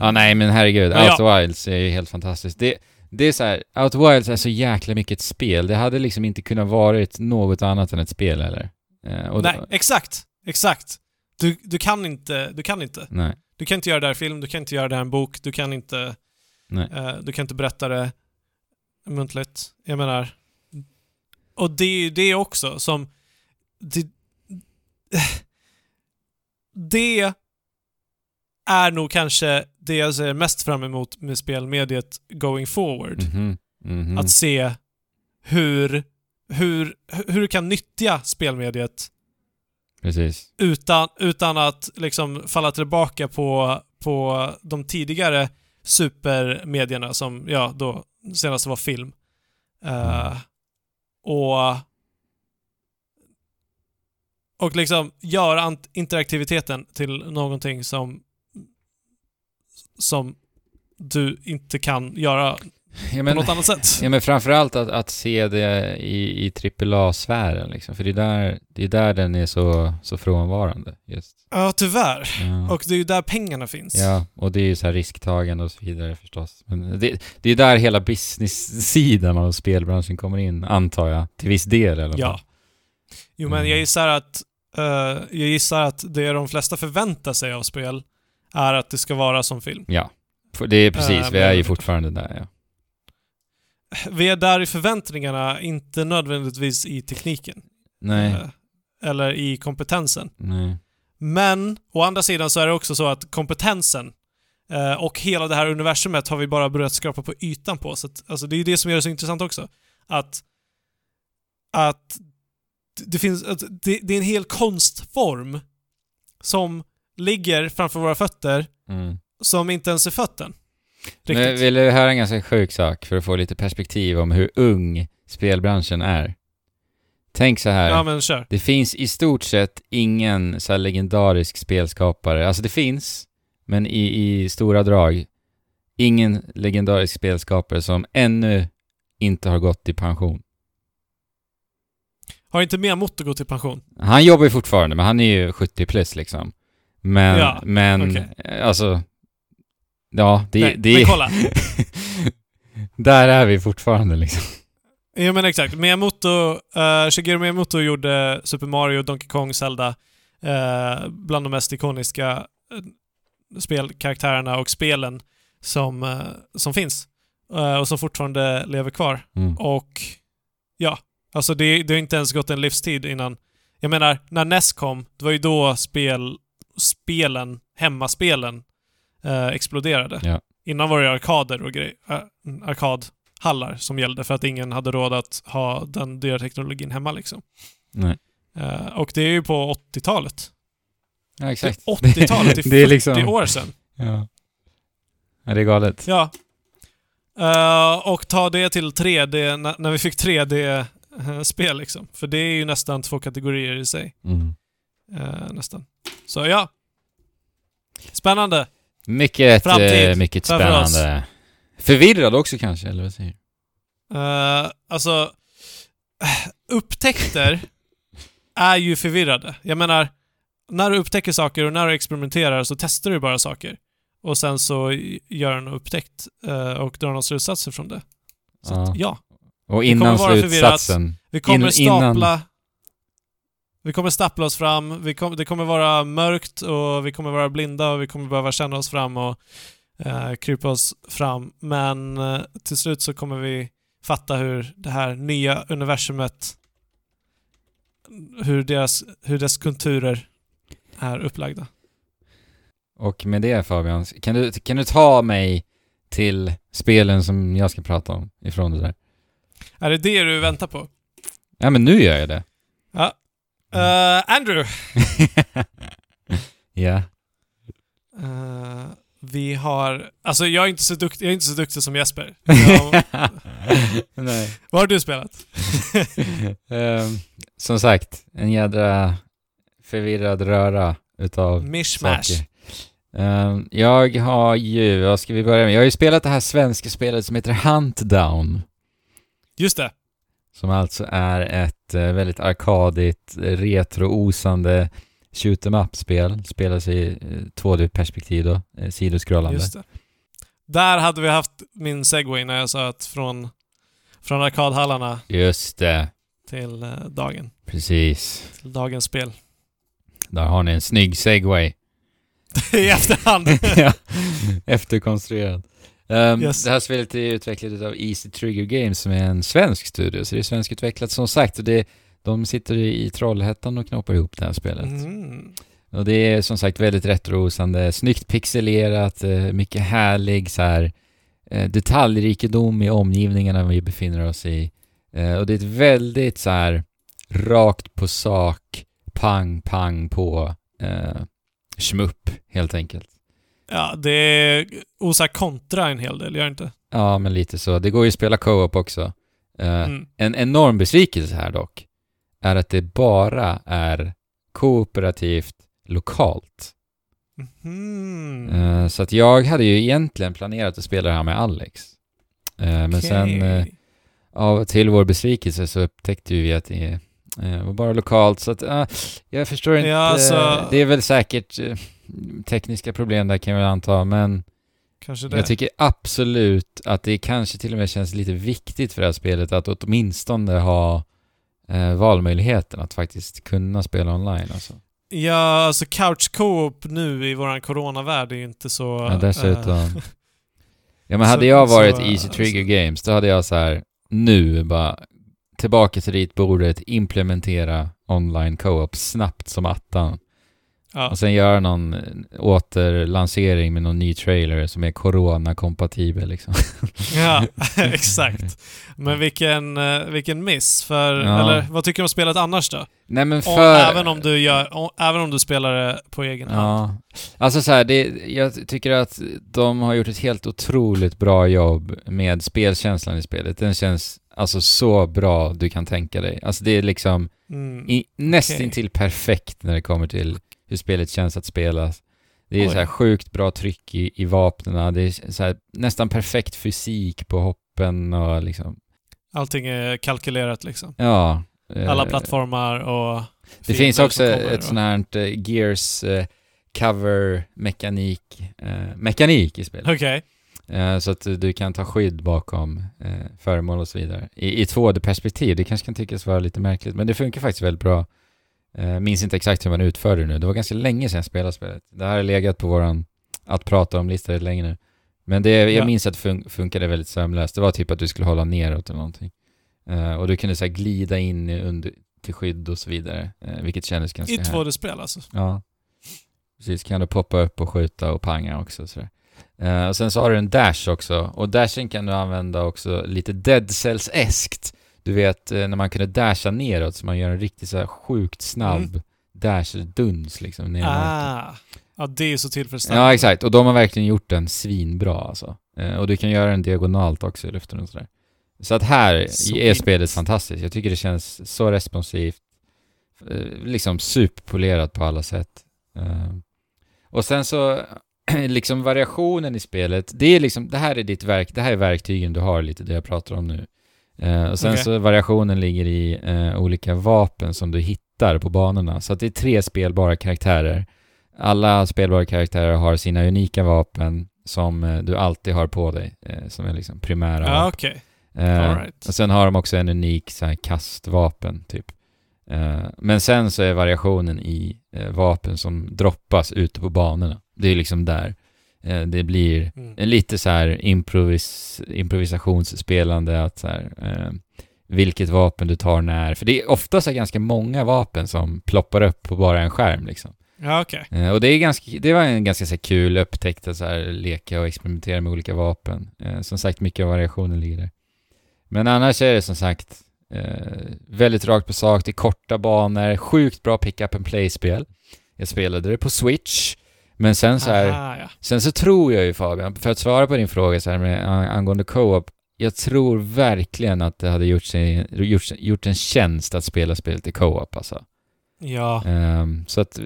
Ja, nej men herregud, Ja, ja. Outer Wilds är ju helt fantastiskt. Det, det är så här, Outer Wilds är så jäkla mycket ett spel. Det hade liksom inte kunnat varit något annat än ett spel eller? Eh, Nej, då- exakt. Exakt. Du, du kan inte, du kan inte. nej, Du kan inte göra det här film, du kan inte göra det här en bok, du kan inte, eh, du kan inte berätta det muntligt. Jag menar, och det är ju det också som, det, det är nog kanske det jag ser mest fram emot med spelmediet going forward. Mhm, mhm. Att se hur, hur, hur du kan nyttja spelmediet Precis. utan, utan att liksom falla tillbaka på, på de tidigare supermedierna som, ja, då senast var film. Eh, och och liksom göra interaktiviteten till någonting som som du inte kan göra Ja, på men, något annat sätt. ja, men framförallt att, att se det i, i AAA-sfären liksom. För det är där, det är där den är så, så frånvarande. Just. Ja, tyvärr. Ja. Och det är ju där pengarna finns. Ja, och det är ju så här risktagande och så vidare förstås. Men det, det är där hela business-sidan av spelbranschen kommer in, antar jag. Till viss del i alla fall. Ja. Jo, men Mm. jag gissar att eh, jag gissar att det de flesta förväntar sig av spel är att det ska vara som film. Ja. Det är precis, Äh, vi är ju fortfarande där ja. Vi är där i förväntningarna, inte nödvändigtvis i tekniken. Nej, Eh, eller i kompetensen. nej. Men å andra sidan så är det också så att kompetensen eh, och hela det här universumet har vi bara börjat skrapa på ytan på. Så att, alltså, det är ju det som gör det så intressant också. Att, att det finns, att det, det är en hel konstform som ligger framför våra fötter Mm. som inte ens är fötten. Men Riktigt. vill du höra en ganska sjuk sak för att få lite perspektiv om hur ung spelbranschen är? Tänk så här. Ja men kör. Det finns i stort sett ingen så legendarisk spelskapare. Alltså det finns, men i, i stora drag. Ingen legendarisk spelskapare som ännu inte har gått i pension. Har inte Miyamoto gått i pension? Han jobbar ju fortfarande, men han är ju 70 plus liksom. Men, Ja, men, okej. alltså... Ja, det, Nej, det men kolla. Där är vi fortfarande liksom. Ja men exakt. Miyamoto, uh, Shigeru Miyamoto gjorde Super Mario, Donkey Kong, Zelda. eh, bland de mest ikoniska eh, spelkaraktärerna och spelen som, eh, som finns. Eh, och som fortfarande lever kvar. Mm. Och ja, alltså det, det har inte ens gått en livstid innan. Jag menar, när NES kom, det var ju då spel, spelen, hemmaspelen, eh, exploderade. Ja. Innan var det arkader och grejer, äh, arkadhallar som gällde för att ingen hade råd att ha den dyra teknologin hemma liksom. Eh, och det är ju på 80-talet. Ja, exakt. Det är 80-talet, det är 40 Det är liksom- år sedan. Ja. ja, det är galet. Ja. Eh, och ta det till 3D, när, när vi fick 3D-spel liksom. För det är ju nästan två kategorier i sig. Mm. Eh, nästan. Så ja. Spännande. Mycket, Framtid eh, mycket framför oss. spännande. Förvirrad också kanske, eller vad säger du? Uh, alltså, eh, upptäckter är ju förvirrade. Jag menar, när du upptäcker saker och när du experimenterar så testar du bara saker. Och sen så gör en upptäckt eh, och drar några slutsatser från det. Så Ja. att, ja. Och innan kommer vara slutsatsen. Vi kommer In- innan- stapla... Vi kommer stapla oss fram, kom, det kommer vara mörkt och vi kommer vara blinda och vi kommer behöva känna oss fram och eh, krypa oss fram. Men eh, till slut så kommer vi fatta hur det här nya universumet, hur deras, hur dess konturer är upplagda. Och med det Fabian, kan du, kan du ta mig till spelen som jag ska prata om ifrån det där? Är det det du väntar på? Ja men nu gör jag det. Ja. Eh, Andrew! ja. Eh, vi har... Alltså jag är inte så duktig, jag är inte så duktig som Jesper. Jag, Nej. vad har du spelat? Ehm, som sagt, en jädra förvirrad röra utav Mishmash. saker. Ehm, jag har ju, vad ska vi börja med? Jag har ju spelat det här svenska spelet som heter Huntdown. Just det. Som alltså är ett eh, väldigt arkadigt, eh, retro-osande shoot em up-spel. Spelas i eh, 2D-perspektiv då, eh, sidoskrollande. Just det. Där hade vi haft min segway när jag sa att från, från arkadhallarna Just det, till eh, dagen. precis. Till dagens spel. Där har ni en snygg segway. I efterhand. ja, efterkonstruerad. Ehm, Yes. Det här spelet är utvecklat av Easy Trigger Games som är en svensk studio, så det är svenskutvecklat som sagt. Och det, de sitter i Trollhättan och knoppar ihop det här spelet. Mm. Och det är som sagt väldigt retroosande, snyggt pixelerat, eh, mycket härlig så här eh, detaljrikedom i omgivningarna vi befinner oss i. Eh, Och det är ett väldigt så här rakt på sak, pang, pang på eh, schmupp helt enkelt. Ja, det osar kontra en hel del, gör det inte? Ja, men lite så. Det går ju att spela co-op också. Eh, Mm. En enorm besvikelse här dock är att det bara är kooperativt lokalt. Mhm. Eh, så att jag hade ju egentligen planerat att spela det här med Alex. Eh, Men sen av, till vår besvikelse så upptäckte vi att det var bara lokalt. Så att jag förstår inte. Ja, alltså- Det är väl säkert tekniska problem där kan jag anta, men jag tycker absolut att det kanske till och med känns lite viktigt för det här spelet att åtminstone ha eh, valmöjligheten att faktiskt kunna spela online. Alltså. Ja, alltså couch co-op nu i våran coronavärld är ju inte så... Ja, dessutom. eh, Ja men hade Så- jag varit så, Easy Trigger Games, då hade jag så här nu bara tillbaka till ritbordet, implementera online co-op snabbt som attan. Ja. Och sen göra någon återlansering med någon ny trailer som är corona-kompatibel liksom. ja, exakt. Men vilken, eh, vilken miss. För, Ja. eller vad tycker du om spelet annars då? Nej men för... även, om du gör, om, även om du spelar det på egen hand. Ja. Alltså så här, det, jag tycker att de har gjort ett helt otroligt bra jobb med spelkänslan i spelet. Den känns alltså så bra du kan tänka dig. Alltså det är liksom Mm. i, nästintill perfekt när det kommer till hur spelet känns att spelas. Det är Oj. så här sjukt bra tryck i, i vapnen, det är så här, nästan perfekt fysik på hoppen och liksom, Allting är kalkylerat liksom. ja. eh, Alla plattformar och... Det finns också ett och- sånt här eh, Gears eh, cover-mekanik eh, mekanik i spelet. Okej. Eh, så att du- kan ta skydd bakom eh, föremål och så vidare. I, i 2D-perspektiv, det kanske kan tyckas vara lite märkligt, men det funkar faktiskt väldigt bra. Eh, minns inte exakt hur man utför det nu. Det var ganska länge sedan jag spelade spelet. Det här har legat på våran att prata om-lista rätt länge nu. Men det, jag Ja. minns att det fun- funkade väldigt sömlöst. Det var typ att du skulle hålla neråt eller någonting. Eh, och du kunde så här glida in under, till skydd och så vidare, eh, vilket kändes ganska I härligt. 2D-spel alltså. Ja. Precis, kan du poppa upp och skjuta och panga också sådär. Eh, och sen så har du en dash också, och dashen kan du använda också lite Dead Cells-eskt. Du vet eh, när man kunde dasha neråt så man gör en riktigt så här sjukt snabb Mm. dash-duns liksom ner. Ah. Ja, det är så tillfredsställande. Ja, exakt. Och de har verkligen gjort den svinbra alltså. Eh, och du kan göra den diagonalt också i luften och sådär. Så att här är Sweet. spelet fantastiskt. Jag tycker det känns så responsivt. Liksom superpolerat på alla sätt. Och sen så, liksom variationen i spelet, det är liksom, det här är ditt verk, det här är verktygen du har lite, det jag pratar om nu. Eh, och sen Okej. så variationen ligger i eh, olika vapen som du hittar på banorna. Så att det är tre spelbara karaktärer. Alla spelbara karaktärer har sina unika vapen som eh, du alltid har på dig, eh, som är liksom primära Ja, vapen. okej. Eh, right. Och sen har de också en unik så här, kastvapen, typ. Eh, men sen så är variationen i vapen som droppas ute på banorna. Det är liksom där. Eh, det blir Mm. lite så här improvis improvisationsspelande, att så här, eh, vilket vapen du tar när. För det är ofta så ganska många vapen som ploppar upp på bara en skärm liksom. Ja, okej. Eh, och det, är ganska, det var en ganska så kul upptäckt att så här, leka och experimentera med olika vapen. Som sagt, mycket av variationen ligger där. Men annars är det som sagt väldigt rakt på sak, det är korta banor, sjukt bra pick-up and play-spel. Jag spelade det på Switch, men sen så här, Aha, ja. Sen så tror jag ju Fabian, för att svara på din fråga så här med an- angående co-op, jag tror verkligen att det hade gjort, sig, gjort, gjort en tjänst att spela spelet i co-op alltså. Ja. Ehm, så att,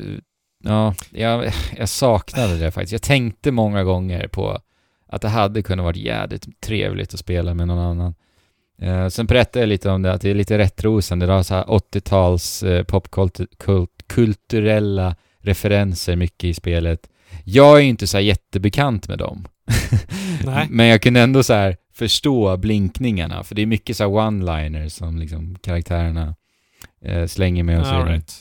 ja, jag, jag saknade det faktiskt. Jag tänkte många gånger på att det hade kunnat varit jävligt trevligt att spela med någon annan. Uh, sen berättade jag lite om det, att det är lite rättrosande. Det har så här 80-tals uh, popkulturella referenser mycket i spelet. Jag är inte så här jättebekant med dem. Men jag kunde ändå så här förstå blinkningarna, för det är mycket så one-liners som liksom karaktärerna eh, slänger med och så vidare. right.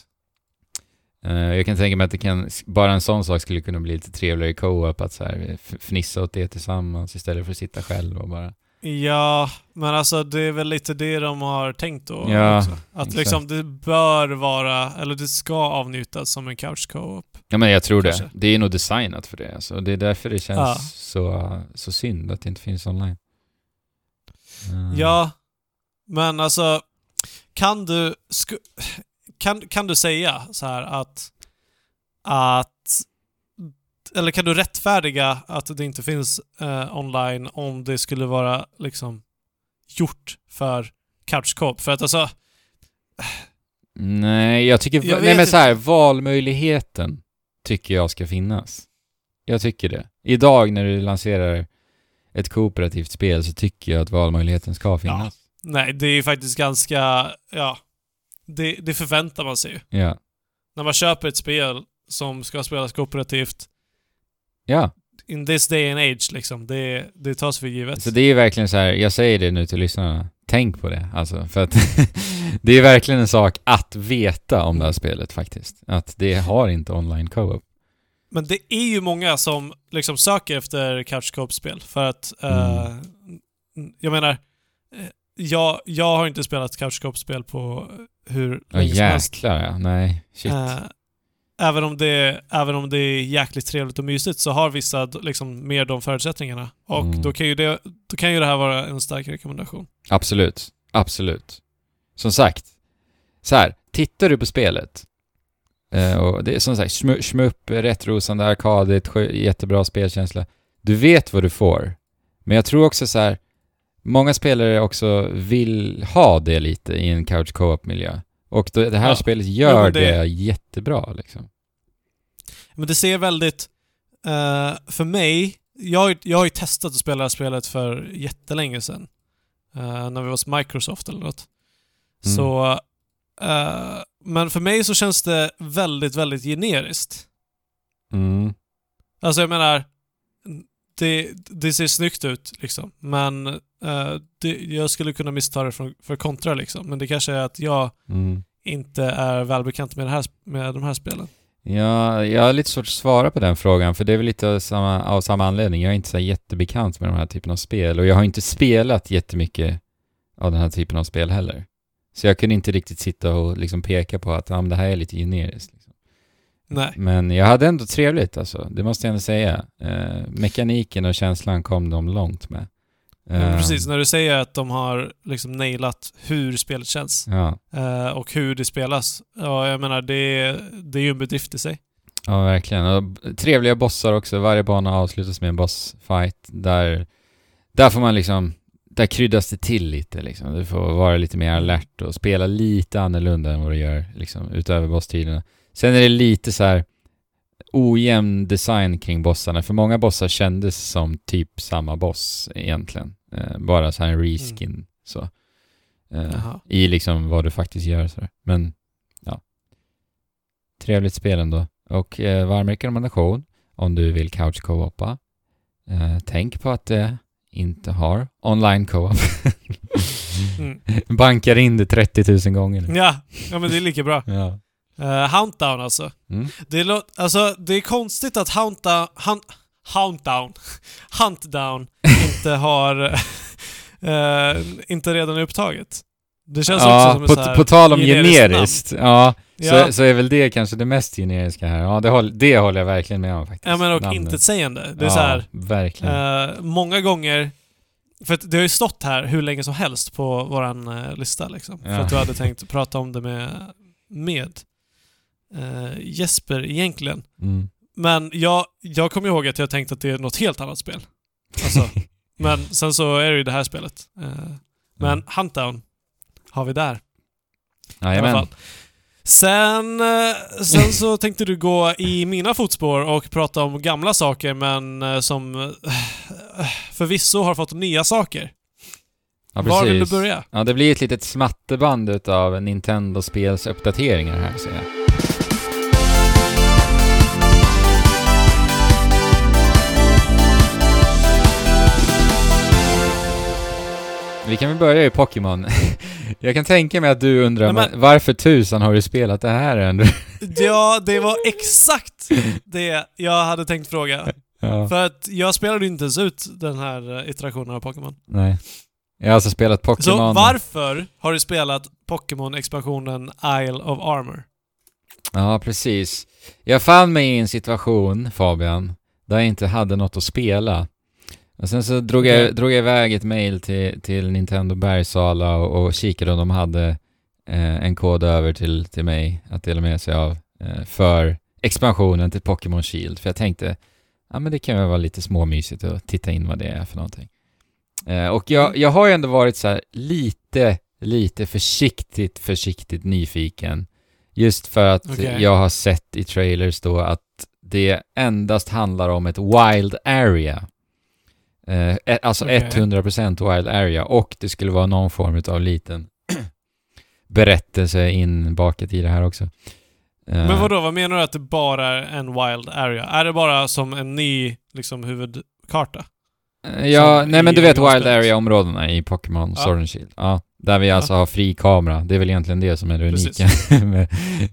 Eh, jag kan tänka mig att det kan, bara en sån sak skulle kunna bli lite trevligare i co-op, att så här f- fnissa åt det tillsammans istället för att sitta själv och bara... Ja, men alltså det är väl lite det de har tänkt då Ja, också. Att exakt. liksom det bör vara, eller det ska avnjutas som en couch co-op. Ja men jag tror det. Kanske. Det är nog designat för det. Alltså. Det är därför det känns Ja. så, så synd att det inte finns online. Eh, Ja, men alltså kan du, sku, kan, kan du säga så här att, att eller kan du rättfärdiga att det inte finns eh, online om det skulle vara liksom gjort för couch co-op? För att alltså, Nej, jag tycker... Jag nej men så här, valmöjligheten tycker jag ska finnas. Jag tycker det. Idag när du lanserar ett kooperativt spel så tycker jag att valmöjligheten ska finnas. Nej, det är ju faktiskt ganska... Ja. Det, det förväntar man sig ju. Ja. När man köper ett spel som ska spelas kooperativt Ja. in this day and age liksom. Det, det tas för givet. Så det är verkligen så här, jag säger det nu till lyssnarna. Tänk på det, alltså. För att det är verkligen en sak att veta om det här spelet faktiskt. Att det har inte online co-op. Men det är ju många som liksom söker efter couch co-op-spel för att... eh, jag menar, eh, jag, jag har inte spelat couch co-op-spel på hur Ja länge som helst. jäklar ja. Nej, shit. Eh, även, om det, även om det är jäkligt trevligt och mysigt så har vissa liksom mer de förutsättningarna. Och Mm. då, kan ju det, då kan ju det här vara en stark rekommendation. Absolut. Absolut. Som sagt, så här, tittar du på spelet eh, och det är som sagt smu- shmup, rättrosande, arkadigt, jättebra spelkänsla. Du vet vad du får. Men jag tror också så här, många spelare också vill ha det lite i en couch co-op-miljö. Och då, det här Ja. spelet Ja, gör men det... det- jättebra liksom. Men det ser väldigt... eh, för mig, jag, jag har ju testat att spela det här spelet för jättelänge sedan. Eh, när vi var hos Microsoft eller något. Mm. Så... eh, men för mig så känns det väldigt, väldigt generiskt. Mm. Alltså jag menar, det, det ser snyggt ut liksom. Men eh, det, jag skulle kunna missta det för, för kontra liksom. Men det kanske är att jag Mm. inte är välbekant med, det här, med de här spelen. Ja, jag har lite svårt att svara på den frågan, för det är väl lite av samma, av samma anledning. Jag är inte så jättebekant med de här typen av spel, och jag har inte spelat jättemycket av den här typen av spel heller. Så jag kunde inte riktigt sitta och liksom peka på att men det här är lite generiskt. Liksom. Nej. Men jag hade ändå trevligt alltså, det måste jag ändå säga. Eh, mekaniken och känslan kom de långt med. Eh, precis, när du säger att de har liksom nailat hur spelet känns Ja, eh, och hur det spelas. Ja, jag menar det, det är ju en bedrift i sig. ja, verkligen. Och trevliga bossar också. Varje bana avslutas med en bossfight där, där får man liksom, där kryddas det till lite liksom. Du får vara lite mer alert och spela lite annorlunda än vad du gör liksom, utöver bosstiderna. Sen är det lite så här ojämn design kring bossarna, för många bossar kändes som typ samma boss egentligen. Eh, bara så här en reskin så. Eh. I liksom vad du faktiskt gör så. Men, ja. Trevligt spel ändå. Och eh, varm rekommendation om du vill couch co-opa. Eh, tänk på att det inte har online co-op. Mm. Bankar in det 30 000 gånger nu. Ja, ja, men det är lika bra. Ja. Uh, Hounddown alltså. Mm. Det är, alltså, det är konstigt att Hounddown... Hunt, Hounddown. Huntdown inte har... eh, inte redan är upptaget. Det känns också Ja, som en på, så här på tal om generiskt generiskt. Ja, Ja. Så, så är väl det kanske det mest generiska här. Ja, det, håll, det håller jag verkligen med om faktiskt. Ja men och Namnet. intetsägande. Det är ja, så här, verkligen. eh, många gånger... För att det har ju stått här hur länge som helst på våran eh, lista liksom. För Ja. att du hade tänkt prata om det med, med eh, Jesper egentligen. Mm. Men jag, jag kommer ihåg att jag tänkte att det är något helt annat spel. Alltså, men sen så är det ju det här spelet. Eh, men Mm. Huntdown har vi där Jajamän. Sen, eh, sen så tänkte du gå i mina fotspår och prata om gamla saker men eh, som förvisso har fått nya saker. Ja, Var vill du börja? Ja, det blir ett litet smatterband utav Nintendo-spels uppdateringar här, ser jag. Vi kan väl börja i Pokémon. Jag kan tänka mig att du undrar, Nej, men- varför tusan har du spelat det här ännu? Ja, det var exakt det jag hade tänkt fråga. ja, För att jag spelade ju inte ens ut den här eh, iterationen av Pokémon. nej. Jag har alltså spelat Så Pokémon... varför har du spelat Pokémon-expansionen Isle of Armor? Ja, precis. Jag fann mig i en situation, Fabian, där jag inte hade något att spela. Och sen så drog jag, drog jag iväg ett mail till, till Nintendo Bergsala och, och kikade om de hade eh, en kod över till, till mig att dela med sig av eh, för expansionen till Pokémon Shield. För jag tänkte, ja men det kan väl vara lite småmysigt att titta in vad det är för någonting. Eh, och jag, jag har ju ändå varit så här lite lite försiktigt, försiktigt nyfiken. Just för att Okej. jag har sett i trailers då att det endast handlar om ett wild area. Eh, alltså Okej. 100% wild area och det skulle vara någon form av liten berättelse inbakat i det här också. Eh, Men vadå, vad menar du att det bara är en wild area? Är det bara som en ny liksom, huvudkarta? Eh, Ja, Som nej men du vet Wild. Area-områdena i Pokémon Ja. Sword and Shield. Ja, där vi alltså har fri kamera. Det är väl egentligen det som är det Precis. unika med,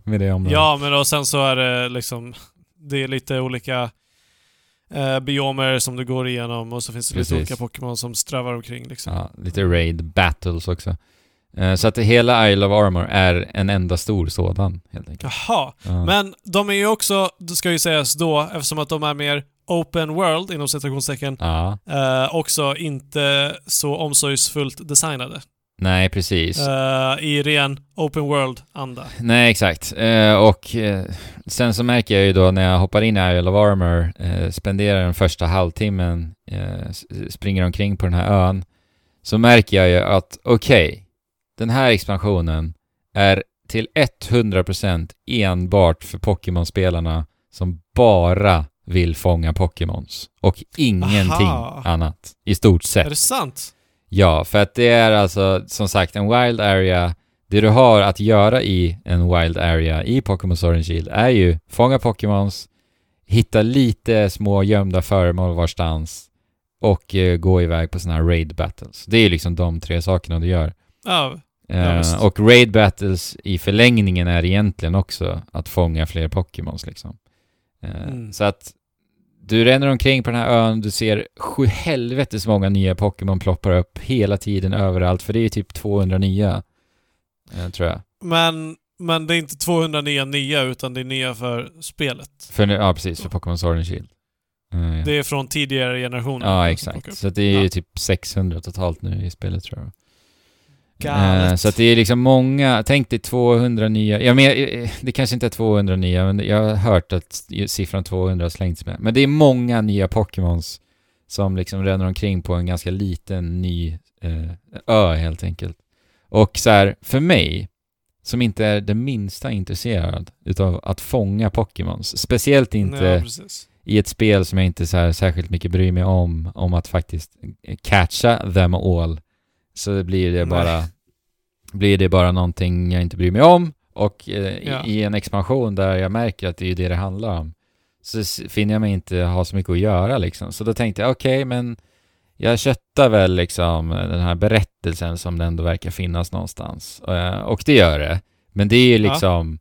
med det området. Ja, men och sen så är det liksom... Det är lite olika eh, biomer som du går igenom och så finns det Precis. lite olika Pokémon som strövar omkring liksom. Ja, lite raid battles också. Eh, Så att hela Isle of Armor är en enda stor sådan, helt enkelt. Jaha. Ja. Men de är ju också, det ska ju sägas då, eftersom att de är mer open world inom citationstecken, Ja, eh, också inte så omsorgsfullt designade. Nej precis. Eh, I ren open world-anda. Nej, exakt. Eh, och eh, sen så märker jag ju då när jag hoppar in i Isle of Armor, spenderar den första halvtimmen, springer omkring på den här ön, så märker jag ju att okej, den här expansionen är till 100% enbart för Pokémon-spelarna som bara vill fånga Pokémons och ingenting Aha. annat i stort sett. Är det sant? Ja, för att det är alltså som sagt en wild area. Det du har att göra i en wild area i Pokémon Sword and Shield är ju fånga Pokémons, hitta lite små gömda föremål varstans och eh, gå iväg på såna här raid battles. Det är liksom de tre sakerna du gör. Ja. Eh, och raid battles i förlängningen är egentligen också att fånga fler Pokémons liksom. Eh, Mm. Så att du ränner omkring på den här ön, du ser sju helvetes många nya Pokémon ploppar upp hela tiden överallt, för det är typ 200 nya, eh, tror jag. Men, men det är inte 209 nya, utan det är nya för spelet. För, nu- ja, precis, för Pokémon Sword and Shield. Eh, ja. Det är från tidigare generationer. Ja, exakt. Så det är ju Ja. typ 600 totalt nu i spelet tror jag. Eh, Så att det är liksom många, tänk dig 200 nya, ja men eh, det kanske inte är 200 nya, men jag har hört att siffran 200 har slängts med. Men det är många nya Pokémons som liksom ränner omkring på en ganska liten ny eh, ö helt enkelt. Och så här, för mig, som inte är det minsta intresserad utav att fånga Pokémons, speciellt inte precis. i ett spel som jag inte så här särskilt mycket bryr mig om, om att faktiskt catcha them all, så blir det Nej. bara blir det bara någonting jag inte bryr mig om och eh, i- Ja. i en expansion där jag märker att det är det det handlar om så finner jag mig inte ha så mycket att göra liksom. Så då tänkte jag okej, men jag köttar väl liksom den här berättelsen som det ändå verkar finnas någonstans. Eh, Och det gör det. Men det är ju Ja. liksom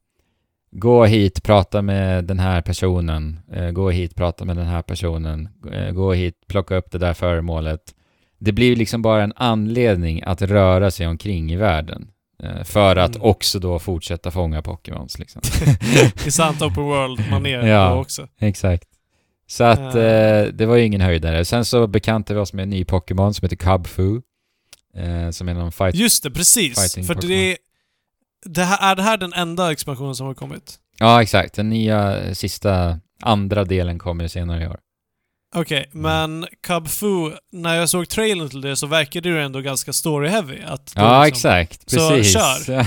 Gå hit, prata med den här personen. Eh, Gå hit, prata med den här personen. Eh, Gå hit, plocka upp det där föremålet. Det blir liksom bara en anledning att röra sig omkring i världen. eh, För att Mm. också då fortsätta fånga Pokémons liksom. I sant open world-manér Ja. också. Exakt. Så att Ja. eh, det var ju ingen höjdare. Sen så bekantade vi oss med en ny Pokémon som heter Cubfu. Eh, som är någon fight... Just det, precis. Fighting För Pokémon. det, det här, är det här den enda expansionen som har kommit? Ja, exakt. Den nya eh, sista, andra delen kommer senare i år. Okej, Mm. men Cub Fu, när jag såg trailern till det så verkade det ju ändå ganska story-heavy. Att Ja, liksom- exakt. Så, Precis. kör.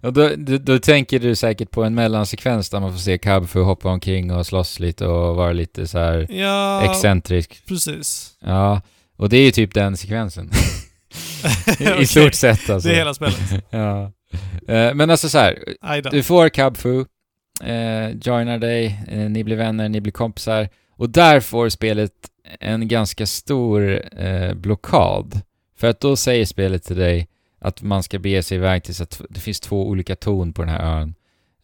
och då, då, då tänker du säkert på en mellansekvens där man får se Cubfu hoppa omkring och slåss lite och vara lite så här Ja, excentrisk. precis. Ja, och det är ju typ den sekvensen. I, I stort sett alltså. Det är hela spelet. Ja. Eh, Men alltså så här. Du får Cubfu, eh, joinar dig, eh, ni blir vänner, ni blir kompisar och där får spelet en ganska stor eh, blockad. För att då säger spelet till dig att man ska bege sig iväg till så att det finns två olika torn på den här ön.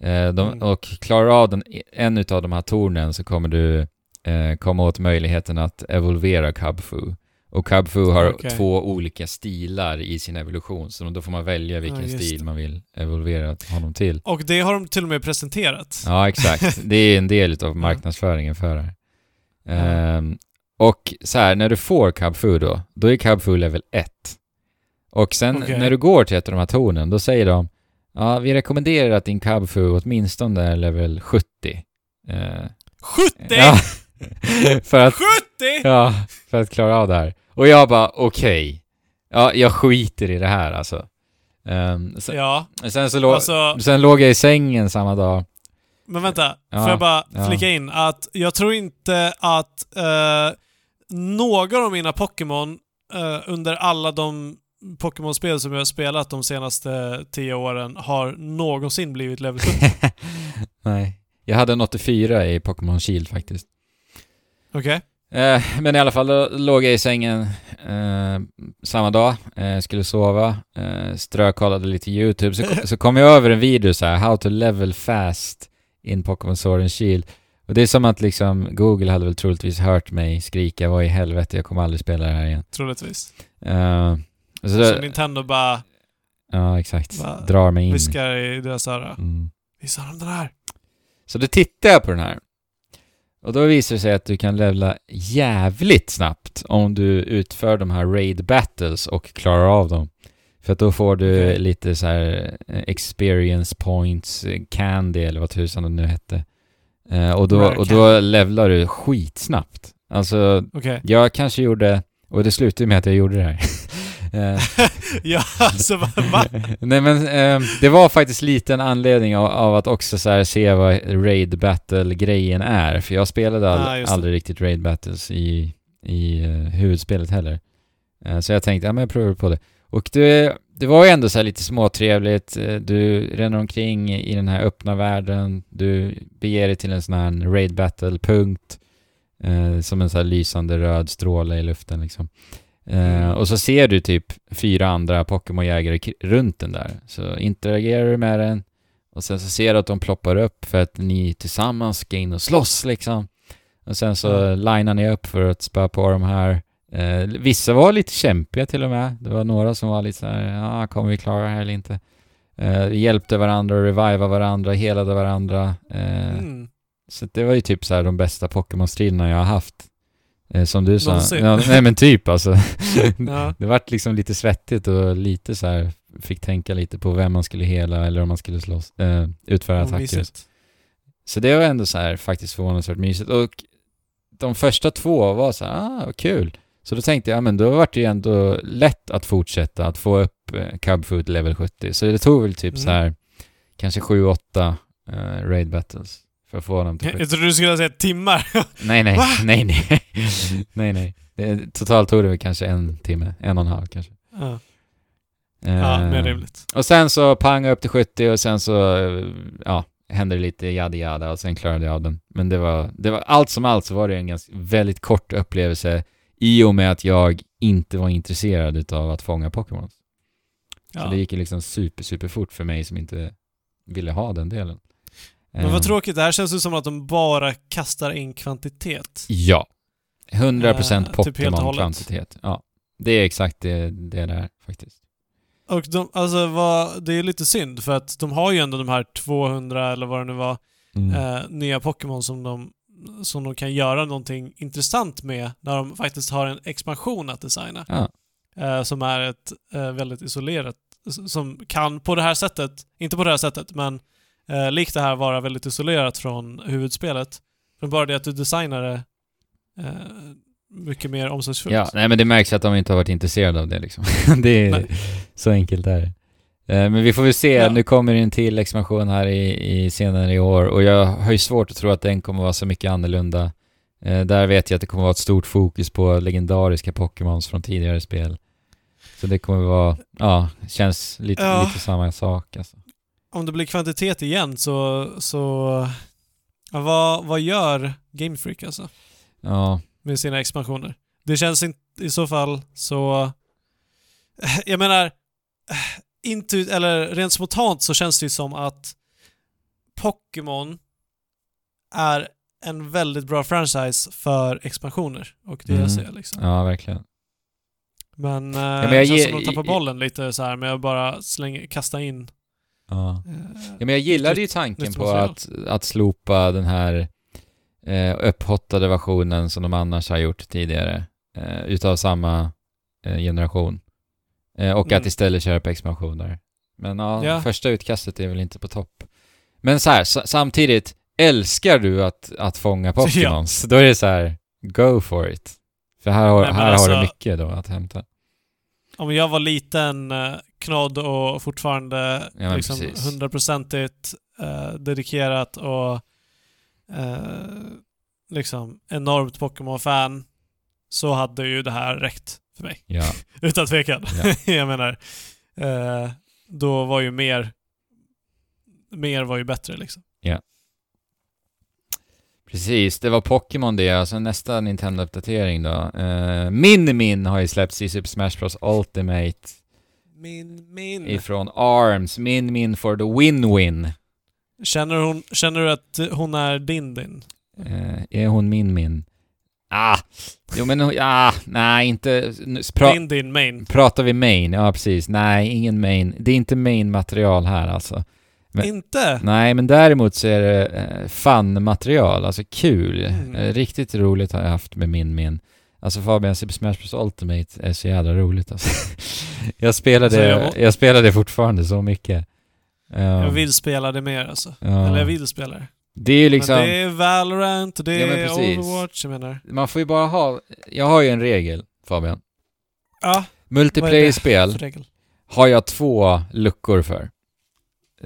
Eh, de, Mm. Och klarar av den, en utav de här tornen så kommer du eh, komma åt möjligheten att evolvera Cubfu. Och Cubfu har Okej. två olika stilar i sin evolution, så då får man välja vilken Ja, stil det. man vill evolvera honom till. Och det har de till och med presenterat. Ja, exakt. Det är en del av marknadsföringen för det här. Ehm, och så här, när du får Cubfu då, då är Cubfu level 1. Och sen Okej. när du går till ett av de här tornen, då säger de Ja, vi rekommenderar att din Cubfu åtminstone är level 70. Eh, 70! ja, för att 70! Ja, för att klara av det här. Och jag bara, okej. Ja, jag skiter i det här alltså. Ehm, sen, Ja, sen, så lå, alltså... sen låg jag i sängen samma dag. Men vänta, Ja, får jag bara ja. flika in att jag tror inte att eh, någon av mina Pokémon eh, under alla de Pokémon-spel som jag har spelat de senaste tio åren har någonsin blivit level 70. Nej. Jag hade en 84 i Pokémon Shield faktiskt. Okej? Eh, men i alla fall, då låg jag i sängen eh, samma dag, eh, skulle sova, eh, strökollade lite YouTube, så, så kom jag över en video så här, How to level fast in Pokémon and Shield. Och det är som att liksom, Google hade väl troligtvis hört mig skrika vad i helvete, jag kommer aldrig spela det här igen. Troligtvis. Eh, så Så då, Nintendo bara ja, exakt. Va? Drar mig in. viskar i deras öra. Mm. Visa dem den här. Så då tittar jag på den här. Och då visar det sig att du kan levla jävligt snabbt om du utför de här raid battles och klarar av dem. För att då får du lite så här eh, experience points, eh, candy eller vad tusan det nu hette. Eh, och, då, och då levlar du skitsnabbt. Alltså, Okej. jag kanske gjorde, och det slutade med att jag gjorde det här. Eh, ja, alltså va? Nej men eh, det var faktiskt lite en anledning av, av att också så se vad Raid Battle-grejen är. För jag spelade ald- Ah, aldrig riktigt Raid Battles i, i eh, huvudspelet heller. Eh, så jag tänkte, ja men jag provar på det. Och det, det var ju ändå så lite småtrevligt. Eh, Du ränner omkring i den här öppna världen. Du beger dig till en sån här Raid Battle-punkt. Eh, som en sån här lysande röd stråle i luften liksom. Eh, Mm. och så ser du typ fyra andra Pokémon-jägare runt den där. Så interagerar du med den och sen så ser du att de ploppar upp för att ni tillsammans ska in och slåss liksom. Och sen så Ja. linar ni upp för att spöa på de här. Eh, vissa var lite kämpiga till och med. Det var några som var lite så här, ja, kommer vi klara det här eller inte? Eh, vi hjälpte varandra, reviva varandra, helade varandra. Eh, Mm. så det var ju typ så här de bästa Pokémon-striderna jag har haft. Eh, som du sa. Ja, nej men typ alltså. Ja. Det vart liksom lite svettigt och lite så här fick tänka lite på vem man skulle hela eller om man skulle slåss, eh, utföra Vad attacker. mysigt. Så det var ändå så här faktiskt förvånansvärt mysigt. Och de första två var så här, ah, vad kul. Så då tänkte jag, ja, men då var det ju ändå lätt att fortsätta att få upp eh, Cubfood level 70. Så det tog väl typ Mm. så här, kanske 7-8 eh, raid battles för att få dem till 70. Jag trodde du skulle säga timmar. Nej, nej, nej, nej. nej, nej. Det, totalt tog det väl kanske en timme, en och en halv kanske. ja, ja Eh, mer rimligt. Och sen så pang upp till 70 och sen så, eh, ja, hände det lite jada jada och sen klarade jag av den. Men det var, det var, allt som allt så var det en ganska, väldigt kort upplevelse i och med att jag inte var intresserad utav att fånga Pokémon. Så Ja. det gick liksom super, super fort för mig som inte ville ha den delen. Men vad Eh, tråkigt, det här känns ju som att de bara kastar in kvantitet. Ja. 100% Eh, typ. Pokémon-kvantitet. Ja. Det är exakt det det där faktiskt. Och de, alltså vad, det är lite synd för att de har ju ändå de här 200 eller vad det nu var, Mm. eh, nya Pokémon som de, som de kan göra någonting intressant med när de faktiskt har en expansion att designa. Ja. Eh, som är ett eh, väldigt isolerat, som kan på det här sättet, inte på det här sättet, men eh, likt det här vara väldigt isolerat från huvudspelet. Men bara det att du designar det eh, mycket mer omsorgsfullt. Ja, nej men det märks att de inte har varit intresserade av det liksom. det är Nej. så enkelt är det. Eh, Men vi får väl se, Ja. nu kommer det en till expansion här i, i senare i år och jag har ju svårt att tro att den kommer vara så mycket annorlunda. Eh, Där vet jag att det kommer vara ett stort fokus på legendariska Pokémons från tidigare spel. Så det kommer vara, ja, känns lite, Ja. lite samma sak alltså. Om det blir kvantitet igen så... så vad, vad gör Game Freak alltså? Ja, med sina expansioner. Det känns inte i så fall så... Jag menar, inte, eller rent spontant så känns det ju som att Pokémon är en väldigt bra franchise för expansioner och DLC liksom. ja verkligen. Men, eh, men det jag känns ge- som att de tappar bollen lite så här med att bara slänga, kasta in... Ja. eh, Ja, men jag gillade ju tanken på att, att slopa den här eh, upphottade versionen som de annars har gjort tidigare eh, utav samma eh, generation. Eh, och att istället köra på expansioner. Men ja, Ja. första utkastet är väl inte på topp. Men så här, samtidigt, älskar du att, att fånga Pokémons, då är det så här, go for it. För här har, Nej, här har du alltså- mycket då att hämta. om jag var liten eh, knodd och fortfarande Ja, liksom precis. eh, dedikerat och eh, liksom enormt Pokémon-fan så hade ju det här räckt för mig. Ja, Utan tvekan. Ja. jag menar, eh, då var ju mer mer var ju bättre liksom. precis. Det var Pokémon det. Alltså nästa Nintendo-uppdatering då. Uh, Min Min har ju släppts i Super Smash Bros Ultimate Min, min. ifrån ARMS. Min Min for the win-win. Känner, hon, känner du att hon är din din? Eh, är hon min min? Ah! Jo men ah, nej inte... Pra, Din din main. pratar vi main? Ja precis. Nej, ingen main. Det är inte main material här alltså. Men- Inte? Nej, men däremot så är det eh, fun-material, alltså kul. Mm. Eh, riktigt roligt har jag haft med min min. Alltså Fabian, Super Smash Bros Ultimate är så jävla roligt alltså. jag spelade, Så jag jag, må- spelade fortfarande så mycket. Um, Jag vill spela det mer alltså. ja. Eller jag vill spela det. Det är ju liksom... Men det är Valorant, det Ja, men är. Overwatch, jag menar. Man får ju bara ha... Jag har ju en regel, Fabian. Ja, Multiplayer-spel har jag två luckor för.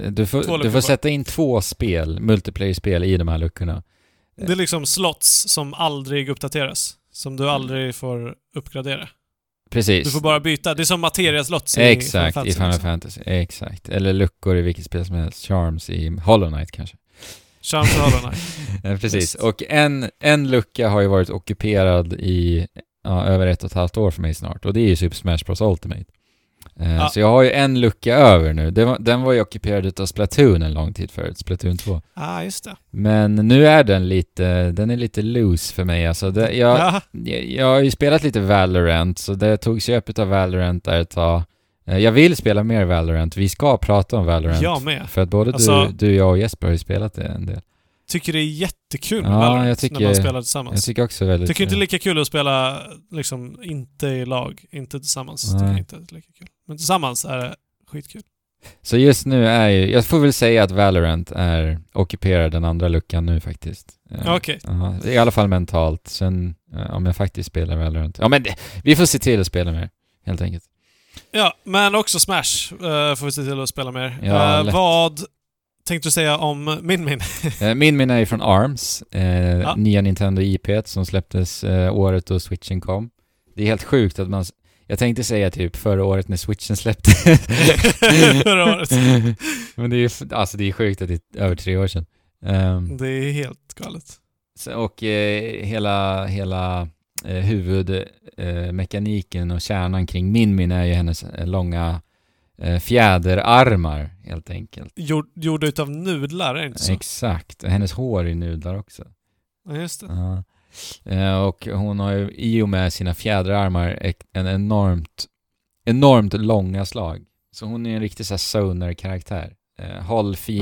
Du får, du får sätta in två spel, multiplayer-spel, i de här luckorna. Det är liksom slots som aldrig uppdateras. Som du aldrig får uppgradera. Precis. Du får bara byta. Det är som materia-slots i Exakt, Final i Fantasy Final liksom. Fantasy. Exakt. Eller luckor i vilket spel som helst. Charms i Hollow Knight kanske. Eh, Precis. Och en, en lucka har ju varit ockuperad i ja, över ett och ett halvt år för mig snart. Och det är ju Super Smash Bros Ultimate. Eh, Ja. Så jag har ju en lucka över nu. Den var, den var ju ockuperad utav Splatoon en lång tid förut, Splatoon 2. ah, just det. Men nu är den lite, den är lite loose för mig alltså. Det, jag, Ja. jag, jag har ju spelat lite Valorant, så det togs ju upp av Valorant där ett tag. Eh, Jag vill spela mer Valorant, vi ska prata om Valorant. Jag med. För att både Alltså- du, du, jag och Jesper har ju spelat det en del. Tycker det är jättekul med Ja, Valorant jag tycker- när man spelar Jag tillsammans. tycker också väldigt... Tycker inte lika kul att spela liksom inte i lag, inte tillsammans. Nej. Tycker jag inte är lika kul. Men tillsammans är det skitkul. Så just nu är ju, jag får väl säga att Valorant är ockuperar den andra luckan nu faktiskt. Eh, Okej. ja, I alla fall mentalt. Sen eh, om jag faktiskt spelar Valorant. Ja men det, vi får se till att spela mer, helt enkelt. Ja, men också Smash eh, får vi se till att spela mer. Ja, lätt. vad tänkte du säga om Min Min? Eh, Min min är från ARMS, eh, Ja. nya Nintendo IP som släpptes eh, året då Switchen kom. Det är helt sjukt att man... Jag tänkte säga typ förra året när Switchen släpptes. Förra året. Men det är ju alltså det är sjukt att det är över tre år sedan. Ehm, Det är helt galet. och eh, hela, hela huvudmekaniken eh, och kärnan kring Min Min är ju hennes eh, långa eh, fjäderarmar helt enkelt. Gjord, gjorda utav nudlar, är det inte så? Exakt, hennes hår är nudlar också. Ja, just det. Ja. Eh, och hon har ju i och med sina fjäderarmar en enormt, enormt långa slag. Så hon är en riktig så här zoner-karaktär. Eh, håll, fi-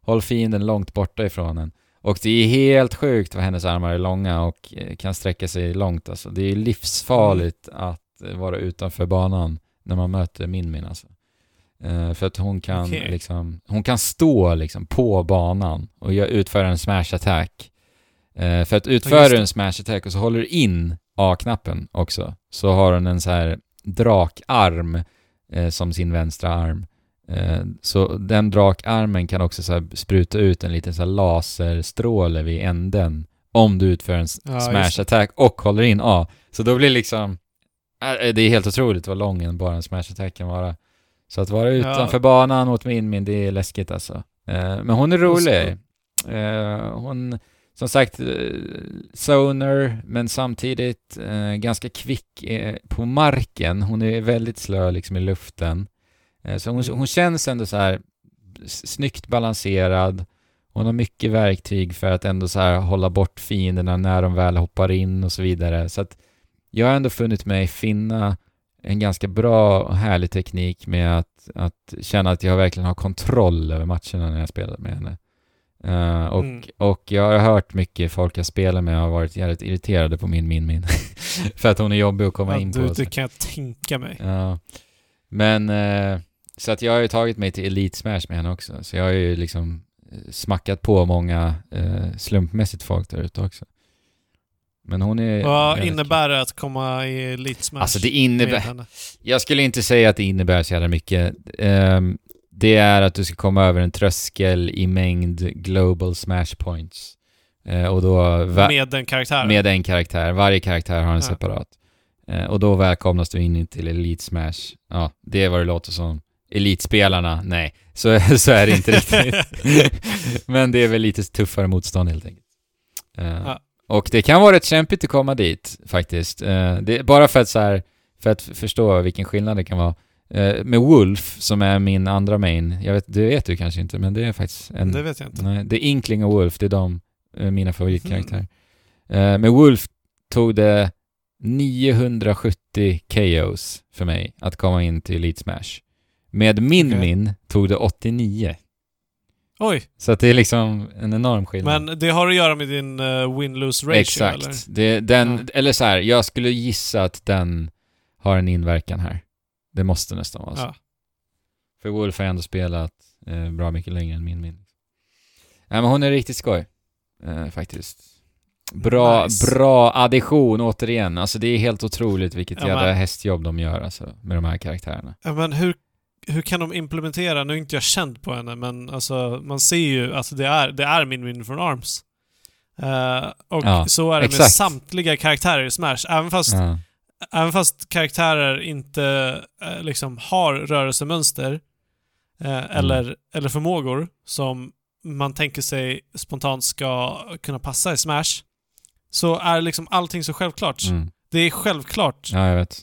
håll fienden långt borta ifrån en. Och det är helt sjukt vad hennes armar är långa och eh, kan sträcka sig långt alltså. Det är livsfarligt att eh, vara utanför banan när man möter Min Min alltså. Eh, för att hon kan Okej. liksom, hon kan stå liksom på banan och utföra en smash attack. Eh, för att Ja, utföra det. en smash attack och så håller du in A-knappen också, så har hon en så här drakarm eh, som sin vänstra arm. Eh, så den drakarmen kan också så spruta ut en liten så laserstråle vid änden om du utför en Ja, smash attack och håller in A. Så då blir liksom... äh, Det är helt otroligt vad lång en bara en smash attack kan vara. Så att vara utanför banan mot min det är läskigt alltså. Eh, Men hon är rolig. Eh, Hon, som sagt, eh, zoner, men samtidigt eh, ganska kvick eh, på marken. Hon är väldigt slö liksom i luften. Eh, Så hon, hon känns ändå så här snyggt balanserad. Hon har mycket verktyg för att ändå så här hålla bort fienderna när de väl hoppar in och så vidare. Så att jag har ändå funnit mig finna en ganska bra och härlig teknik med att, att känna att jag verkligen har kontroll över matcherna när jag spelar med henne. Eh, och, Mm. och jag har hört mycket folk jag spelar med har varit jävligt irriterade på min min min. för att hon är jobbig att komma Ja, in du, på. det kan jag tänka mig. Ja. Men, eh, så att jag har ju tagit mig till Elite Smash med henne också. Så jag har ju liksom eh, smackat på många eh, slumpmässigt folk där ute också. Men hon är... Vad innebär det att komma i Elite Smash Alltså det innebär... Jag skulle inte säga att det innebär så jävla mycket. Ehm, det är att du ska komma över en tröskel i mängd global smash points. Eh, och då... Med den karaktären? med en karaktär. Varje karaktär har en Ja. separat. Eh, och då välkomnas du in till Elite Smash. Ja, det är vad det låter som. Elitspelarna, nej. Så, så är det inte riktigt. Men det är väl lite tuffare motstånd helt enkelt. Eh, Ja. Och det kan vara rätt kämpigt att komma dit faktiskt. Eh, det, bara för att så här, för att förstå vilken skillnad det kan vara. Eh, med Wolf, som är min andra main, jag vet, det vet du kanske inte, men det är faktiskt en... Det vet jag inte. Nej, det är Inkling och Wolf, det är de, mina favoritkaraktärer. Eh, med Wolf tog det 970 KOs för mig att komma in till Elite Smash. Med min Okej. min tog det 89. Oj, Så att det är liksom en enorm skillnad. men det har att göra med din uh, win-lose ratio Exakt. eller? Den, Ja. Eller så här, jag skulle gissa att den har en inverkan här. Det måste nästan vara så. Ja. För Wolf har ändå spelat eh, bra mycket längre än min min. Nej men hon är riktigt skoj. Eh, faktiskt. Bra, Nice. bra addition återigen. Alltså det är helt otroligt vilket Ja, jävla men- hästjobb de gör alltså, med de här karaktärerna. Ja, men hur, hur kan de implementera, nu är inte jag känd på henne, men alltså man ser ju att det är, det är min win från ARMS. Eh, och Ja, så är det med exakt. samtliga karaktärer i Smash. Även fast, Ja. även fast karaktärer inte eh, liksom har rörelsemönster Mm. eh, eller, eller förmågor som man tänker sig spontant ska kunna passa i Smash, så är liksom allting så självklart. Mm. Det är självklart ja, jag vet.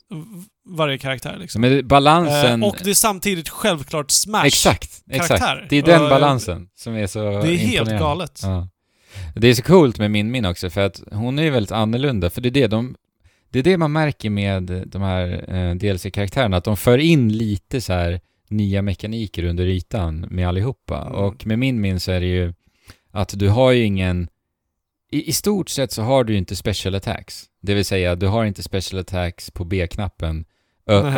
varje karaktär liksom. Men det- balansen... Eh, och det är samtidigt självklart Smash. exakt, exakt. karaktär. Det är den balansen som är så Det är helt galet. Ja. Det är så coolt med min min också, för att hon är ju väldigt annorlunda, för det är det de... Det är det man märker med de här eh, DLC-karaktärerna, att de för in lite så här nya mekaniker under ytan med allihopa. Mm. Och med min min så är det ju att du har ju ingen... I, I stort sett så har du ju inte special attacks. Det vill säga, du har inte special attacks på B-knappen,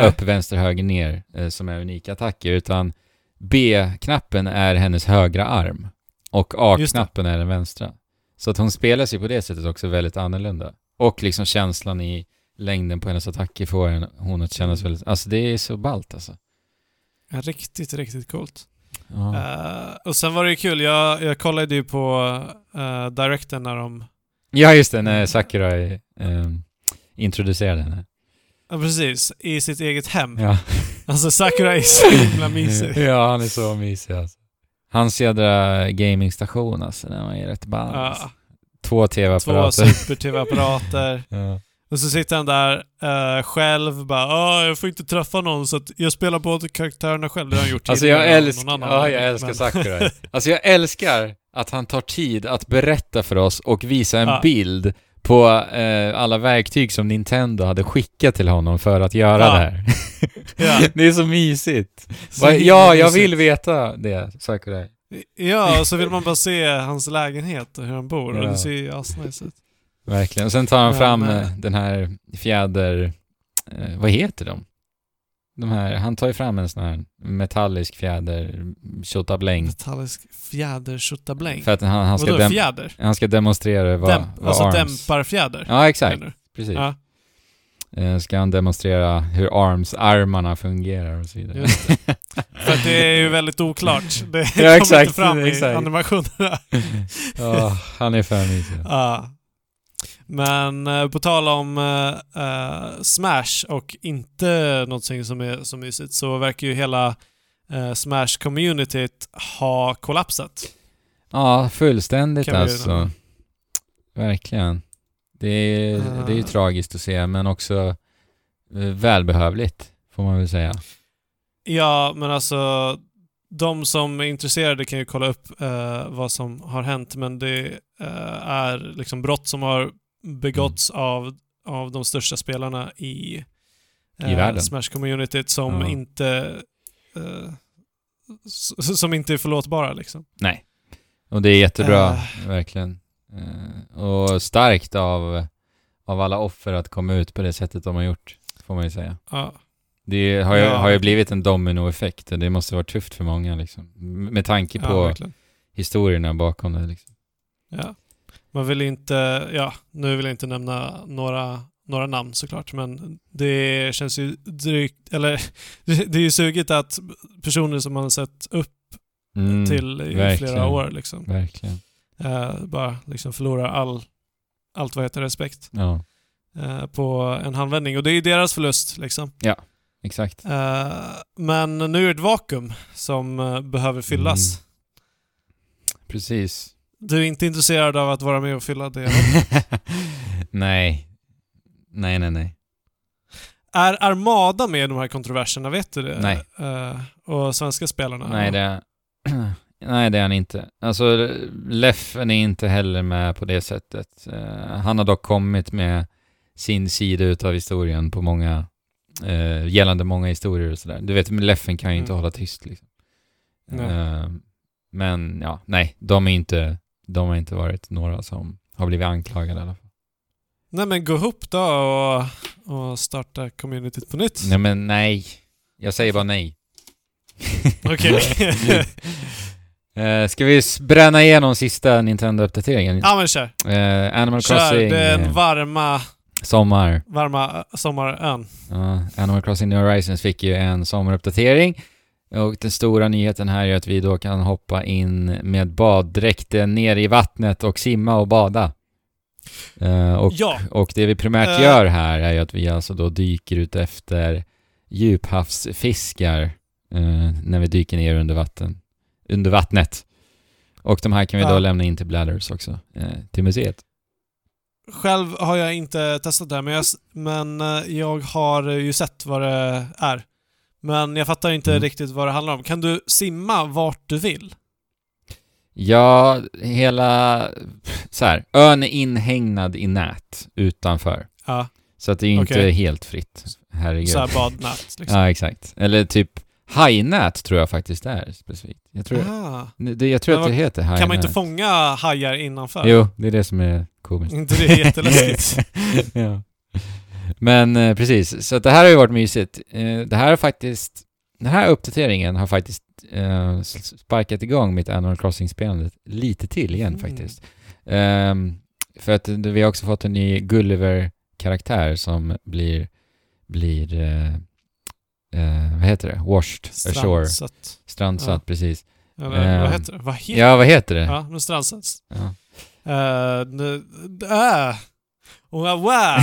upp, vänster, höger, ner, eh, som är unika attacker, utan B-knappen är hennes högra arm och. A-knappen är den vänstra. Så att hon spelar sig på det sättet också väldigt annorlunda. Och liksom känslan i längden på hennes attacker får hon att kännas Mm. väldigt... Alltså det är så ballt alltså. Ja, Riktigt, riktigt coolt. Eh, och sen var det ju kul, jag, jag kollade ju på uh, Directen när de... Ja, just det, när Sakurai ehm, introducerade henne. Ja, precis. I sitt eget hem. Ja. Alltså Sakurai är så himla mysig. ja, han är så mysig alltså. Hans jädra gamingstation alltså, den var ju rätt ball. alltså. Ja, Två två tv-apparater. super-tv-apparater. ja. Och så sitter han där eh, själv bara "Ah, jag får inte träffa någon så att jag spelar båda karaktärerna själv. Det har han gjort Alltså jag tidigare, någon annan ja, jag älskar men- Sakurai. Alltså jag älskar att han tar tid att berätta för oss och visa en Ja. bild på eh, alla verktyg som Nintendo hade skickat till honom för att göra Ja. det här. Ja. det är så mysigt. Så ja, jag vill veta det, Sakurai. Ja, och så vill man bara se hans lägenhet och hur han bor. Och det ser ju asnice ut. Verkligen. Och sen tar han Ja, fram men- eh, den här fjäder... Eh, vad heter de? De här, han tar ju fram en sån här metallisk fjäder, tjottabläng. Metallisk fjäder För att han, han, ska Vadå fjäder? han ska demonstrera vad, Dämp, vad alltså arms... dämparfjäder? Ja, exakt. Precis. Ja, Eh, ska han demonstrera hur arms-armarna fungerar och så vidare. För det är ju väldigt oklart. Det Ja, kommer exakt, inte fram i exakt. animationerna. Ja, han är för mysig. Ja. Men eh, på tal om eh, eh, Smash och inte någonting som är så mysigt så verkar ju hela eh, Smash-communityt ha kollapsat. Ja, fullständigt alltså. Verkligen. Det är, det är ju Ah. tragiskt att se, men också eh, välbehövligt, får man väl säga. Ja, men alltså de som är intresserade kan ju kolla upp eh, vad som har hänt, men det eh, är liksom brott som har begåtts Mm. av, av de största spelarna i, eh, I världen. Smash-communityt som Ja. inte eh, som inte är förlåtbara liksom. Nej. Och det är jättebra, Eh. verkligen. Eh, och starkt av, av alla offer att komma ut på det sättet de har gjort, får man ju säga. Ja. Det har ju, Ja. har ju blivit en dominoeffekt och det måste vara tufft för många liksom. Med tanke Ja, på verkligen. historierna bakom det liksom. Ja. Man vill inte, ja, nu vill jag inte nämna några, några namn såklart, men det känns ju drygt, eller det är ju sugigt att personer som man har sett upp Mm, till i verkligen. flera år liksom, Verkligen. eh, bara liksom förlorar all, allt vad heter respekt Ja, eh, på en handvändning. Och det är ju deras förlust liksom. exakt. Eh, men nu är det ett vakuum som eh, behöver fyllas. Mm. Precis. Du är inte intresserad av att vara med och fylla det? nej. Nej, nej, nej. är Armada med i de här kontroverserna? Vet du det? Nej. Eh, och svenska spelarna? Nej, det är, nej, det är han inte. Alltså, Leffen är inte heller med på det sättet. Eh, han har dock kommit med sin sida utav historien på många, uh, gällande många historier och sådär. Du vet, Leffen kan ju inte Mm. hålla tyst liksom. Eh, men ja, nej, de är inte, de har inte varit några som har blivit anklagade i alla fall. Nej men gå ihop då och, och starta communityt på nytt. Nej men nej. Jag säger bara nej. Okej. Eh, ska vi bränna igenom sista Nintendo-uppdateringen? ja men kör. Eh, Animal Kör Crossing den eh, varma, sommar. varma sommarön. Ja, Animal Crossing New Horizons fick ju en sommaruppdatering. Och den stora nyheten här är att vi då kan hoppa in med baddräkten ner i vattnet och simma och bada. Eh, och, Ja. och det vi primärt Eh. gör här är att vi alltså då dyker ut efter djuphavsfiskar eh, när vi dyker ner under vatten. Under vattnet. Och de här kan vi då lämna in till Bladders också, till museet. Själv har jag inte testat det här, men jag, men jag har ju sett vad det är. Men jag fattar inte Mm. riktigt vad det handlar om. Kan du simma vart du vill? Ja, hela... Så här, ön är inhägnad i nät utanför. Ja, Så att det är ju inte Okej. helt fritt. Herregud. så här badnät liksom. Ja, exakt. Eller typ hajnät tror jag faktiskt det är specifikt. Jag tror, Ah. det, jag tror Men att det heter hajnät. Kan man inte fånga hajar innanför? Jo, det är det som är komiskt. inte det är jätteläskigt? ja. Men eh, precis, så det här har ju varit mysigt. Eh, det här har faktiskt... Den här uppdateringen har faktiskt eh, sparkat igång mitt Animal Crossing-spelandet lite till igen Mm. faktiskt. Ehm, för att vi har också fått en ny Gulliver-karaktär som blir, blir eh, eh, vad heter det? Washed ashore. Strandsatt. Strandsatt, Ja. precis. Eller Ehm, vad heter det? Vad heter Ja, vad heter det? Ja, men strandsatt. Ja. Uh. Och wow.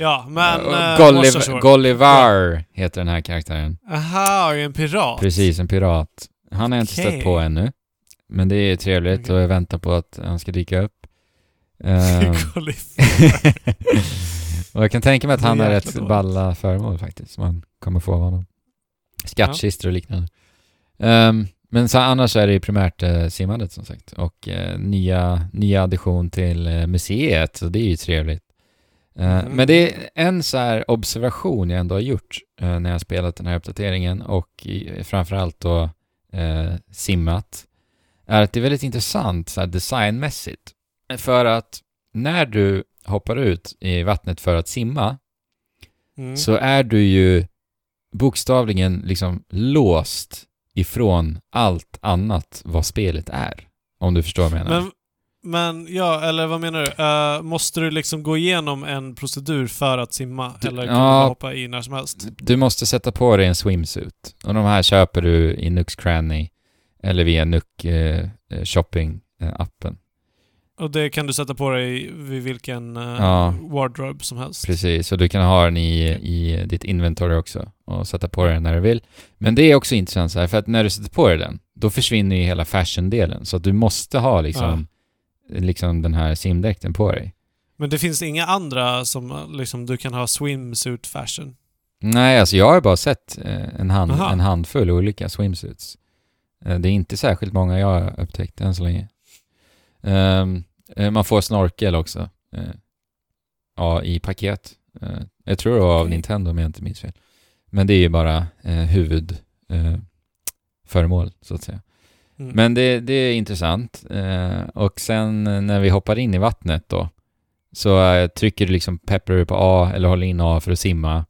Ja, men... Uh, Golliv- Gollivar heter den här karaktären. Aha, en pirat. Precis, en pirat. Han har jag inte Okej. stött på ännu. Men det är trevligt Okej. och jag väntar på att han ska dyka upp. Golliv- och jag kan tänka mig att han är är jäkla rätt dåligt. balla föremål faktiskt, man kommer få av honom. Skattkistor och liknande. Ehm, men så annars är det ju primärt eh, simmandet som sagt. Och eh, nya, nya addition till eh, museet, så det är ju trevligt. Eh, Mhm. Men det är en så observation jag ändå har gjort eh, när jag har spelat den här uppdateringen och i, framförallt då eh, simmat, är att det är väldigt intressant så designmässigt. För att när du hoppar ut i vattnet för att simma Mm. så är du ju bokstavligen liksom låst ifrån allt annat vad spelet är. Om du förstår vad jag menar. Men, men ja, eller vad menar du? Eh, måste du liksom gå igenom en procedur för att simma? Du- eller kan ja. du hoppa i när som helst? Du måste sätta på dig en swimsuit. Och de här köper du i Nooks Cranny eller via Nook eh, eh, Shopping-appen. Och det kan du sätta på dig vid vilken uh, Ja. wardrobe som helst? Precis, och du kan ha den i, i ditt inventory också och sätta på dig den när du vill. Men det är också intressant så här, för att när du sätter på dig den, då försvinner ju hela fashion-delen. Så att du måste ha liksom, liksom den här simdräkten på dig. Men det finns inga andra som eh, liksom du kan ha swimsuit fashion? Nej, alltså jag har bara sett eh, en, hand, Aha. en handfull olika swimsuits. Eh, det är inte särskilt många jag har upptäckt än så länge. Eh, man får snorkel också. eh, ja, i paket. Eh, jag tror det var av. Nintendo om jag inte minns fel. Men det är ju bara eh, huvudföremål, eh, föremål, så att säga. Mm. Men det, det är intressant. Eh, och sen eh, när vi hoppar in i vattnet då, så eh, trycker du liksom pepprar på A eller håller in A för att simma.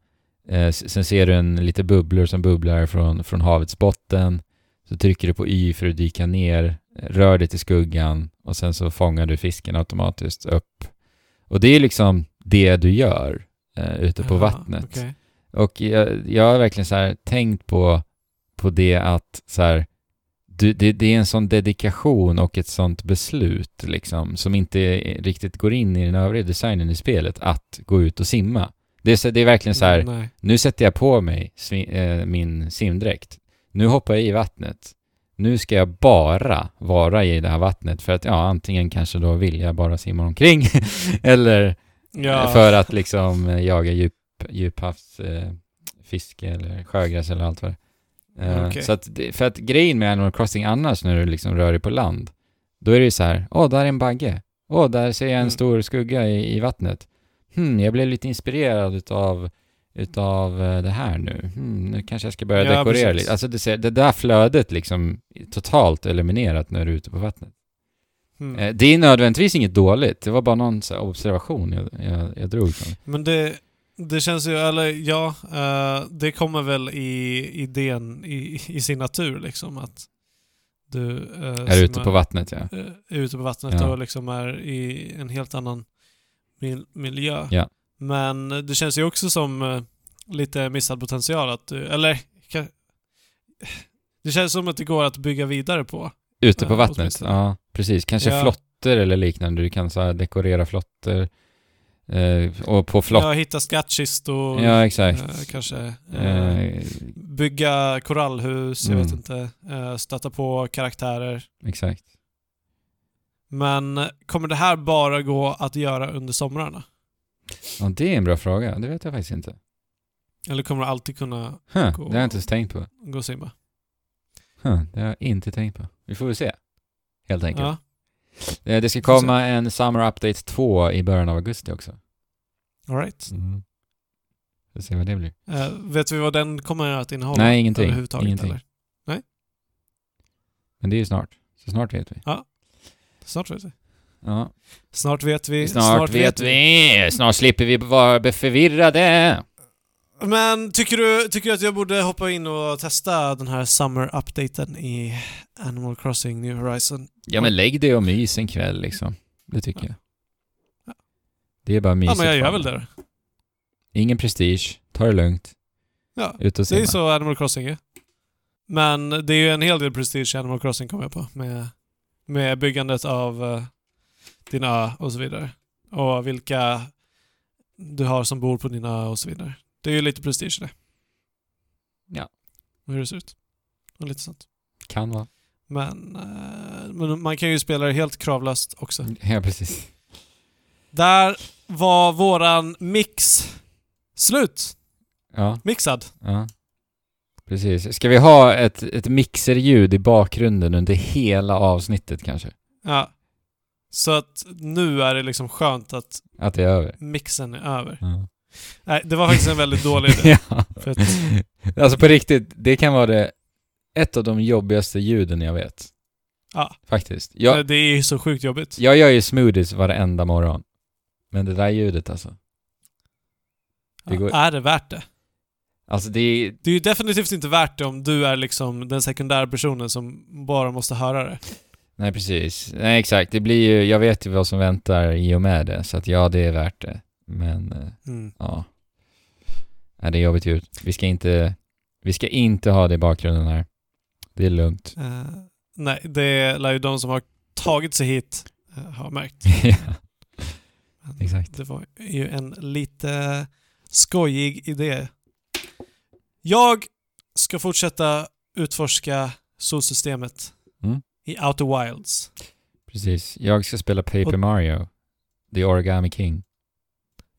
Eh, sen ser du en lite bubblor som bubblar från, från havets botten. Så trycker du på Y för att dyka ner rör dig till skuggan och sen så fångar du fisken automatiskt upp. Och det är liksom det du gör eh, ute på Jaha, vattnet. okej. Och jag, jag har verkligen så tänkt på, på det att så här, du, det, det är en sån dedikation och ett sånt beslut liksom, som inte riktigt går in i den övriga designen i spelet, att gå ut och simma. Det är, så, det är verkligen så här, Nej. nu sätter jag på mig svi, eh, min simdräkt. Nu hoppar jag i vattnet. Nu ska jag bara vara i det här vattnet för att, ja, antingen kanske då vill jag bara simma omkring eller Ja. för att liksom eh, jaga djup, djuphavsfiske eh, fiske eller sjögräs eller allt vad det är. Eh, Okej. Så att, för att grejen med Animal Crossing annars när du liksom rör dig på land, då är det ju så här, åh, där är en bagge. Åh, där ser jag en Mm. stor skugga i, i vattnet. Hmm, jag blev lite inspirerad utav, utav eh, det här nu. Hmm, nu kanske jag ska börja Ja, dekorera precis. lite. Alltså det, ser- det där flödet liksom totalt eliminerat när du är ute på vattnet. Mm. Det är nödvändigtvis inget dåligt, det var bara någon observation jag, jag, jag drog från. Men det, det känns ju, eller ja, eh, det kommer väl i idén, i, i sin natur liksom att du eh, Är ute på vattnet ja. är ute på vattnet Ja. och liksom är i en helt annan mil miljö. Ja. Men det känns ju också som eh, lite missad potential att du, eller ka- det känns som att det går att bygga vidare på. Ute på Ja, vattnet, ja precis. Kanske Ja. flotter eller liknande, du kan så dekorera flotter. Eh, och på flott... Ja, hitta skattkistor. Ja, exakt. eh, kanske. Eh, Eh, bygga korallhus, jag Mm. vet inte. Eh, stöta på karaktärer. exakt. Men kommer det här bara gå att göra under somrarna? Ja, det är en bra fråga. Det vet jag faktiskt inte. Eller kommer du alltid kunna Huh, Gå- det har jag inte ens tänkt på. gå och simma? Huh, det har jag inte tänkt på. Vi får väl se. Helt enkelt. Ja. Eh, Det ska Vi komma en Summer Update 2 i början av augusti också. All right. Mm. Får se vad det blir. Eh, vet vi vad den kommer att innehålla? Nej, ingenting. Överhuvudtaget, Ingenting. Eller? Men det är ju snart. Så snart vet vi. Snart vet vi. Ja. Snart vet vi. Snart, vet vi. Snart slipper vi vara förvirrade. Men tycker du, tycker du att jag borde hoppa in och testa den här Summer-updaten i Animal Crossing New Horizon? Ja men lägg dig och mys en kväll liksom. Det tycker Ja. jag. Ja. Det är bara Ja, mysigt. men jag gör väl det. Ingen prestige. Ta det lugnt. Ja, Ut och det är simma. så Animal Crossing är. Men det är ju en hel del prestige i Animal Crossing kommer jag på. Med, med byggandet av uh, din ö och så vidare. Och vilka du har som bor på din ö och så vidare. Det är ju lite prestige det. Ja. Och hur det ser ut. Och lite sånt. Kan vara. Men, eh, men man kan ju spela det helt kravlöst också. Ja, precis. Där var våran mix slut. Ja, Mixad. ja. Precis. Ska vi ha ett, ett mixerljud i bakgrunden under hela avsnittet kanske? Ja. Så att nu är det liksom skönt att Att det är över? mixen är över. Ja. Nej, det var faktiskt en väldigt dålig idé. ja. Att, Alltså på riktigt, det kan vara det, ett av de jobbigaste ljuden jag vet. Ja. Faktiskt. Jag, Det är ju så sjukt jobbigt. jag gör ju smoothies varenda morgon. Men det där ljudet alltså. det Ja, går- Är det värt det? Alltså det är, Det är ju definitivt inte värt det om du är liksom den sekundära personen som bara måste höra det. Nej precis. Nej exakt, det blir ju, jag vet ju vad som väntar i och med det. Så att ja, det är värt det. Men, eh, Mm. ja. Nej, det är jobbigt ljud. Vi ska inte, vi ska inte ha det i bakgrunden här. Det är lugnt. Eh, nej, det lär ju de som har tagit sig hit uh, ha märkt. ja, Men exakt. Det var ju en lite skojig idé. Jag ska fortsätta utforska solsystemet Mm. I Outer Wilds. Precis. Jag ska spela Paper Och- Mario. The Origami King.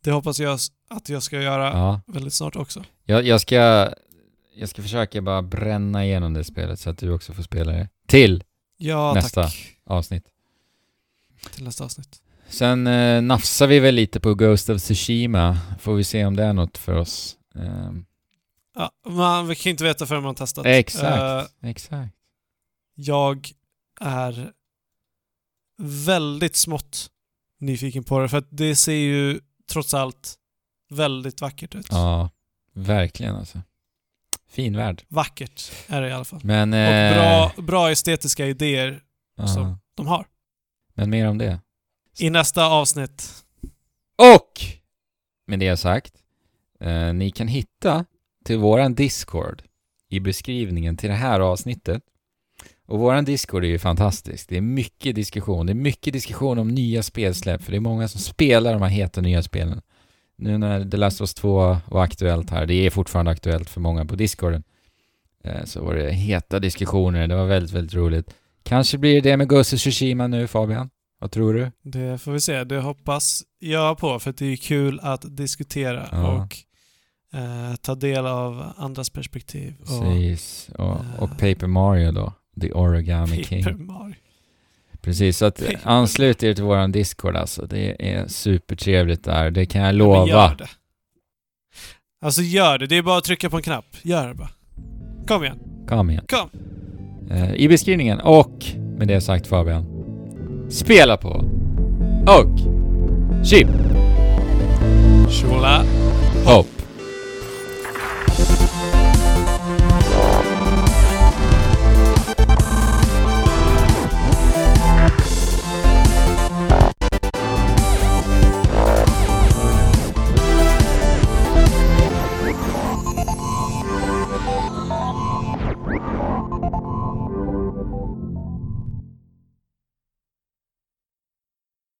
Det hoppas jag att jag ska göra Ja. väldigt snart också. Jag, jag ska... Jag ska försöka bara bränna igenom det spelet så att du också får spela det. Till Ja, Nästa. tack. avsnitt. Till nästa avsnitt. Sen eh, nafsar vi väl lite på Ghost of Tsushima. Får vi se om det är något för oss. Ehm, Ja, man kan inte veta förrän man testat. exakt. Eh, exakt. jag är väldigt smått nyfiken på det för att det ser ju trots allt väldigt vackert ut. Ja, verkligen alltså. Fin värld. Vackert är det i alla fall. Men... Och eh, bra, bra estetiska idéer Ja. som de har. Men mer om det. I nästa avsnitt. Och med det sagt, eh, ni kan hitta till våran Discord i beskrivningen till det här avsnittet. Och våran Discord är ju fantastisk. Det är mycket diskussion. Det är mycket diskussion om nya spelsläpp, för det är många som spelar de här heta nya spelen. Nu när The Last of Us 2 var aktuellt här, det är fortfarande aktuellt för många på Discorden, eh, så var det heta diskussioner. Det var väldigt, väldigt roligt. Kanske blir det med Ghost of Tsushima nu, Fabian? Vad tror du? Det får vi se. Det hoppas jag på, för det är kul att diskutera Ja. och eh, ta del av andras perspektiv. Och Precis. Och, och Eh. Paper Mario då. The Origami King. Paper Mario. Precis, så att anslut er till våran Discord alltså. Det är supertrevligt där. Det kan jag Ja, lova. gör det. Alltså gör det. Det är bara att trycka på en knapp. Gör det bara. Kom igen. Kom igen. Kom. Eh, I beskrivningen. Och med det sagt Fabian. Spela på. Och. Chip. Tjola. Hopp.